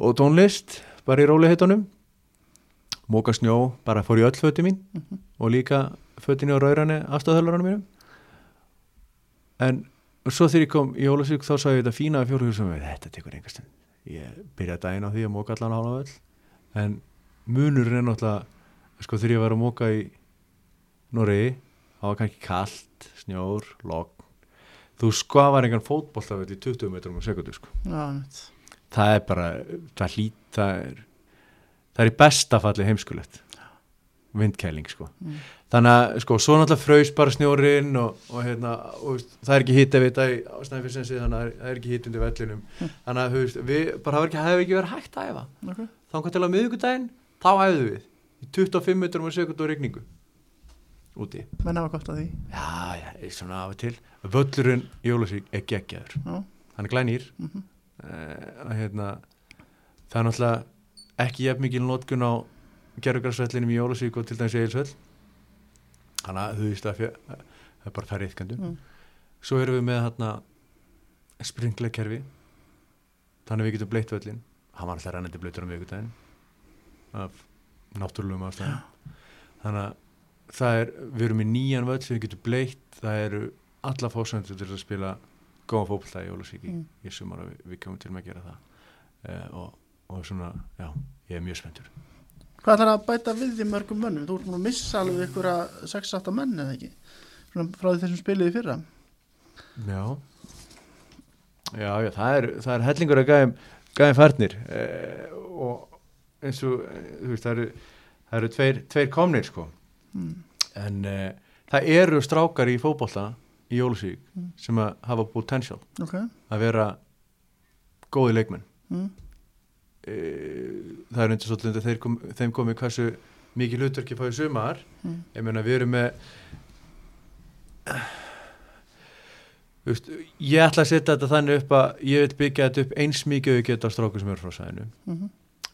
og tónlist bara í róliheitunum móka snjó, bara fór í öll föti mín Mhm. og líka fötinni á raurani afstöðhölarunum mínum. En svo þegar ég kom í Ólasvík þá sagði ég þetta fína fjórhjól sem við, þetta tekur enga stund. Ég byrjaði daginn á því að móka allan hálfa öll en munur er náttúrulega sko þegar ég var að móka í Noregi, það var kannski kalt snjór, logn. Þú skafar engan fótbolltafell í 20 metrum á sekundu sko. Já, það er bara, það hlýt það er, það er í besta falli heimskulegt. Vindkæling sko. Mm. Þannig að sko, svo náttúrulega fröys bara snjórinn og, og hérna, og, það er ekki hitt ef þetta á snæfissensi þannig að það er ekki hitt undir vellinum. Þannig að veist, við bara hafa ekki, hefði ekki verið hægt að æfa. Ok. þannig til að miðvikudaginn, þá æfðu við. Í 25 metrum á sekund og regningu úti. Menn hafa gott að því. Já, já, er svona af og til. Völlurinn í Jólasvík er geggjaður. Já, hann er glænýr. Mhm. uh, að hérna það er náttúrulega ekki jafn mikil notkun á gerðugrarsvellinum í Jólasvík og til dæmis Egilsvöll þannig að þú veist að það er bara færri ytkandum Mm. svo erum við með hérna springlekerfi þannig að við getum bleitt völlin hann var alltaf rennandi blöytur á miðvikudaginn. Af náttúrulegum ástæðum. Þannig að það er, við erum með nýjan völl sem við getum bleitt það eru alla fósöndur til að spila góða fókbalta í Jólasvík í, Mm. í sumar og við, við komum til með að gera það. Uh, og, og svona, já, ég er mjög spenntur Hvað ætlar að bæta við því mörgum mönnum? Þú ert múin að missa alveg ykkur að 6-8 menn eða ekki? Svona frá þessum spiliði fyrra. Já Já, já, það er, það er hellingur að gæðum, gæðum færnir eh, og eins og eh, veist, það eru, það eru tveir, tveir komnir sko Mm. en eh, það eru strákar í fótbolta í Jólusvík Mm. sem að hafa potential Ok. að vera góði leikmenn Mm. Eh, það er undir svolítið þeir kom, þeim komi hversu mikið hlutverki fáið sumar Mm. ég meina við erum með veist, ég ætla að setja þetta þannig upp að ég vil byggja þetta upp eins mikið ég geta á stráku sem eru frá sæðinu mm -hmm.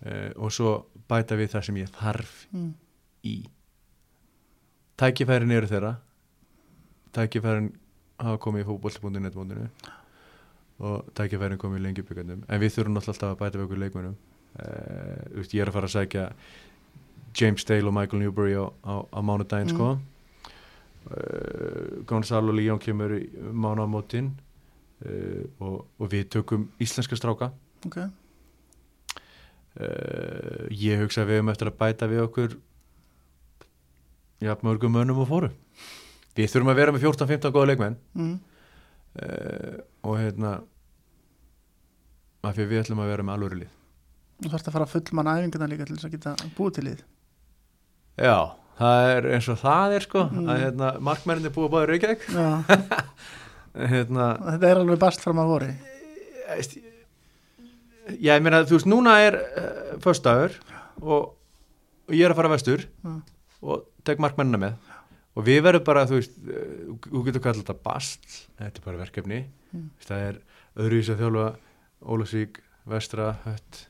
uh, og svo bæta við það sem ég þarf mm. í tækifærin eru þeirra tækifærin hafa komið í mótinu og tækifærin komið í lengjubíkandum en við þurfum alltaf að bæta við okkur leikmunum uh, veist, ég er að fara að sækja James Dale og Michael Newbury á, á, á mánudaginn Mm. sko uh, Gonzalo León kemur í mánamótin uh, og, og við tökum íslenska stráka. Ok, uh, ég hugsa að við höfum eftir að bæta við okkur já, mörgum mönnum og fóru við þurfum að vera með 14-15 góða leikmenn. Mm. Uh, og hérna af því við ætlum að vera með alvöru lið. Þú þarfst að fara full mann æfingina líka til þess að geta búið til lið. Já, það er eins og það er sko Mm. að hérna, markmennin er búið báður Reykjavík. Hérna, þetta er alveg bast fram að voru já, ég meina, þú veist, núna er uh, föstaður og, og ég er að fara vestur Já. og tek markmennina með og við verðum bara, þú veist uh, þú getur kallað þetta bast þetta er bara verkefni Mm. Það er öðruvísi að þjálfa Ólasík, Vestra, Hött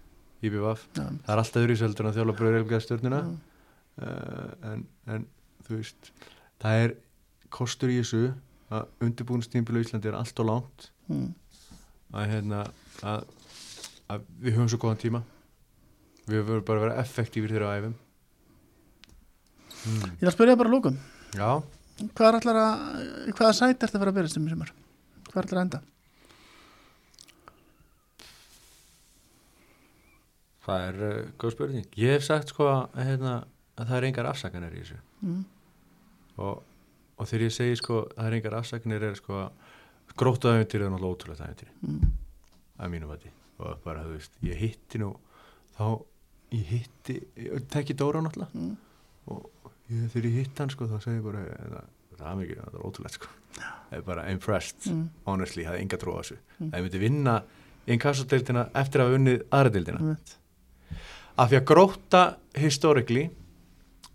Íbjöfaf, Já, það er alltaf en að þjálfa Bröður Elgæða stjórnina já. uh, en, en þú veist það er kostur í þessu að undirbúinstímbil á Íslandi er allt og langt Mm. að, hérna, að, að við höfum svo góðan tíma við höfum bara að vera effektífir þegar á æfum mm. Ég ætla að spyrja bara lókum Já, Hvað er allar að, hvaða sæti ertu að fara að byrjast um í sumar? Hvað er allar að enda? það er uh, góð spurning Ég hef sagt sko að, hérna, að það er engar afsakanir í þessu Mm. og, og þegar ég segi sko að það er engar afsakanir er sko gróttu æfintýri er náttúrulega ótrúlega æfintýri Mm. að mínu vati og bara þú veist, ég hitti nú þá, ég hitti ég tekki Dóra náttúrulega Mm. og ég, þegar ég hitti hann sko þá segi ég bara það, það er mikið, það er ótrúlega sko ég er bara impressed, Mm. honestly það er enga trú á þessu, Mm. að ég myndi vinna inkassodeildina eftir að hafa unnið aðra deildina Einmitt. af því að gróta historically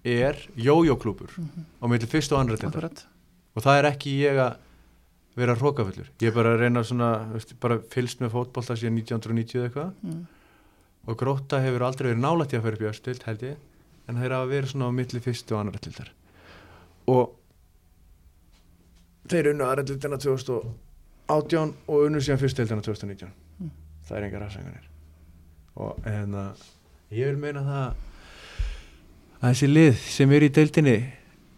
er jójóklúpur Mhm. á milli fyrst og andra deildar og það er ekki ég að vera hrókafullur ég er bara að reyna svona veist, bara fylst með fótbolta síðan 1990 eða eitthvað Mm. og gróta hefur aldrei verið nálægt í að fyrir östild held ég en þeir hafa verið svona á milli fyrstu og annar tildar og þeir unnu aðra tildina 2018 og unnu síðan fyrstu tildina 2019 Mm. það er engar afsanganir og hérna ég vil meina það að þessi lið sem er í deildinni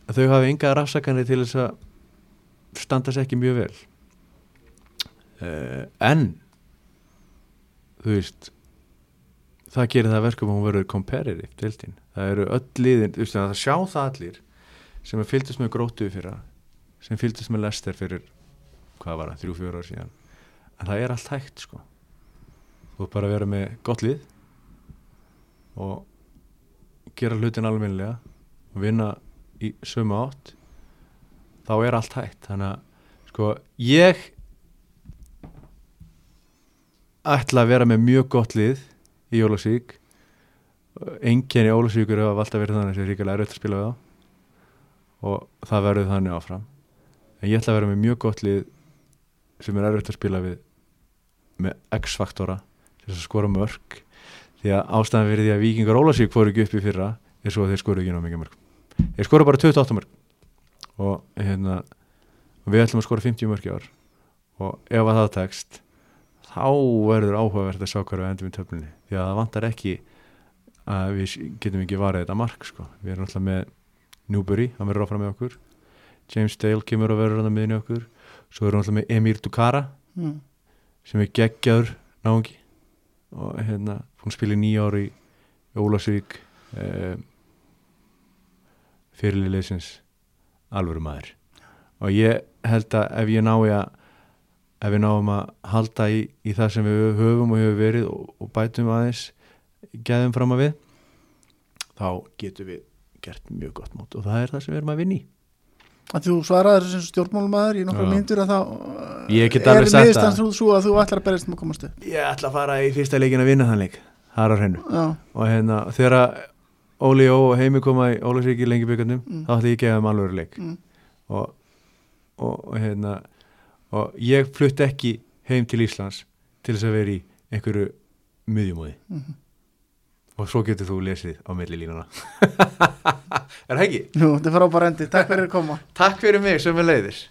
að þau hafa engar afsakanir til þess að standa sér ekki mjög vel. Uh, en þú veist það gerir það verkum að hún verður competitive deildin, það eru öll liðin þú veist, það sjá það allir sem fylgdast með grótu fyrra sem fylgdast með Lester fyrir hvað var það, þrjú, fjóru ár síðan. En það er allt hægt sko. Þú bara vera með gott lið og gera hlutin almennilega og vinna í sömu átt. Þá er allt hægt. Þannig að sko ég ætla að vera með mjög gott lið í Jólasvík enginn í Ólasvíkur hafa alltaf verið þannig sem ríkilega er auðvitað að spila við á og það verður þannig áfram. En ég ætla að vera með mjög gott lið sem er erfitt að spila við með X-faktora til þess að skora mörg því að ástæðan fyrir því að Víkingar Ólasvík fóru ekki upp í fyrra er svo að þeir skoru ekki ná mikið mörg þeir skoru bara 28 mörg og hérna við ætlum að skora 50 mörg í ár. Og ef að það tekst þá verður áhugavert að sjá hvað við endum í töflunni. Því að það vantar ekki að við getum ekki varðið þetta mark sko. við erum alltaf með Newbury, hann verður áfram með okkur James Dale kemur og verður hann miðni okkur svo erum við alltaf með Emir Dukara Mm. sem er geggjaður náungi og hérna hún spilir nýja ári í Ólasvík eh, fyrirliðleysins alvöru maður og ég held að ef ég nái að ef við náum að halda í, í það sem við höfum og hefur verið og, og bætum aðeins gæðum fram að við þá getum við gert mjög gott mót og það er það sem við erum að vinna í. Að þú svaraður sem stjórnmálumæður í nokkra Já. myndur að þá Ég get er alveg sagt svo að þú ætlar að berjast um að komast upp? Ég ætla að fara í fyrsta leikin að vinna þann leik það er á hreinu. Og hérna þegar að Óli Ó og Heimi koma í Ólasvík í lengi byggandum Mm. þá ætla ég að gefa þeim alveg leik. Mm, og, og, hérna og ég flutt ekki heim til Íslands til þess að vera í einhverju miðjumóði. Mhm. Og svo getur þú lesið á milli línuna er það ekki? Jú, þetta er frábær endi, takk fyrir að koma. Takk fyrir mig sem er leiðis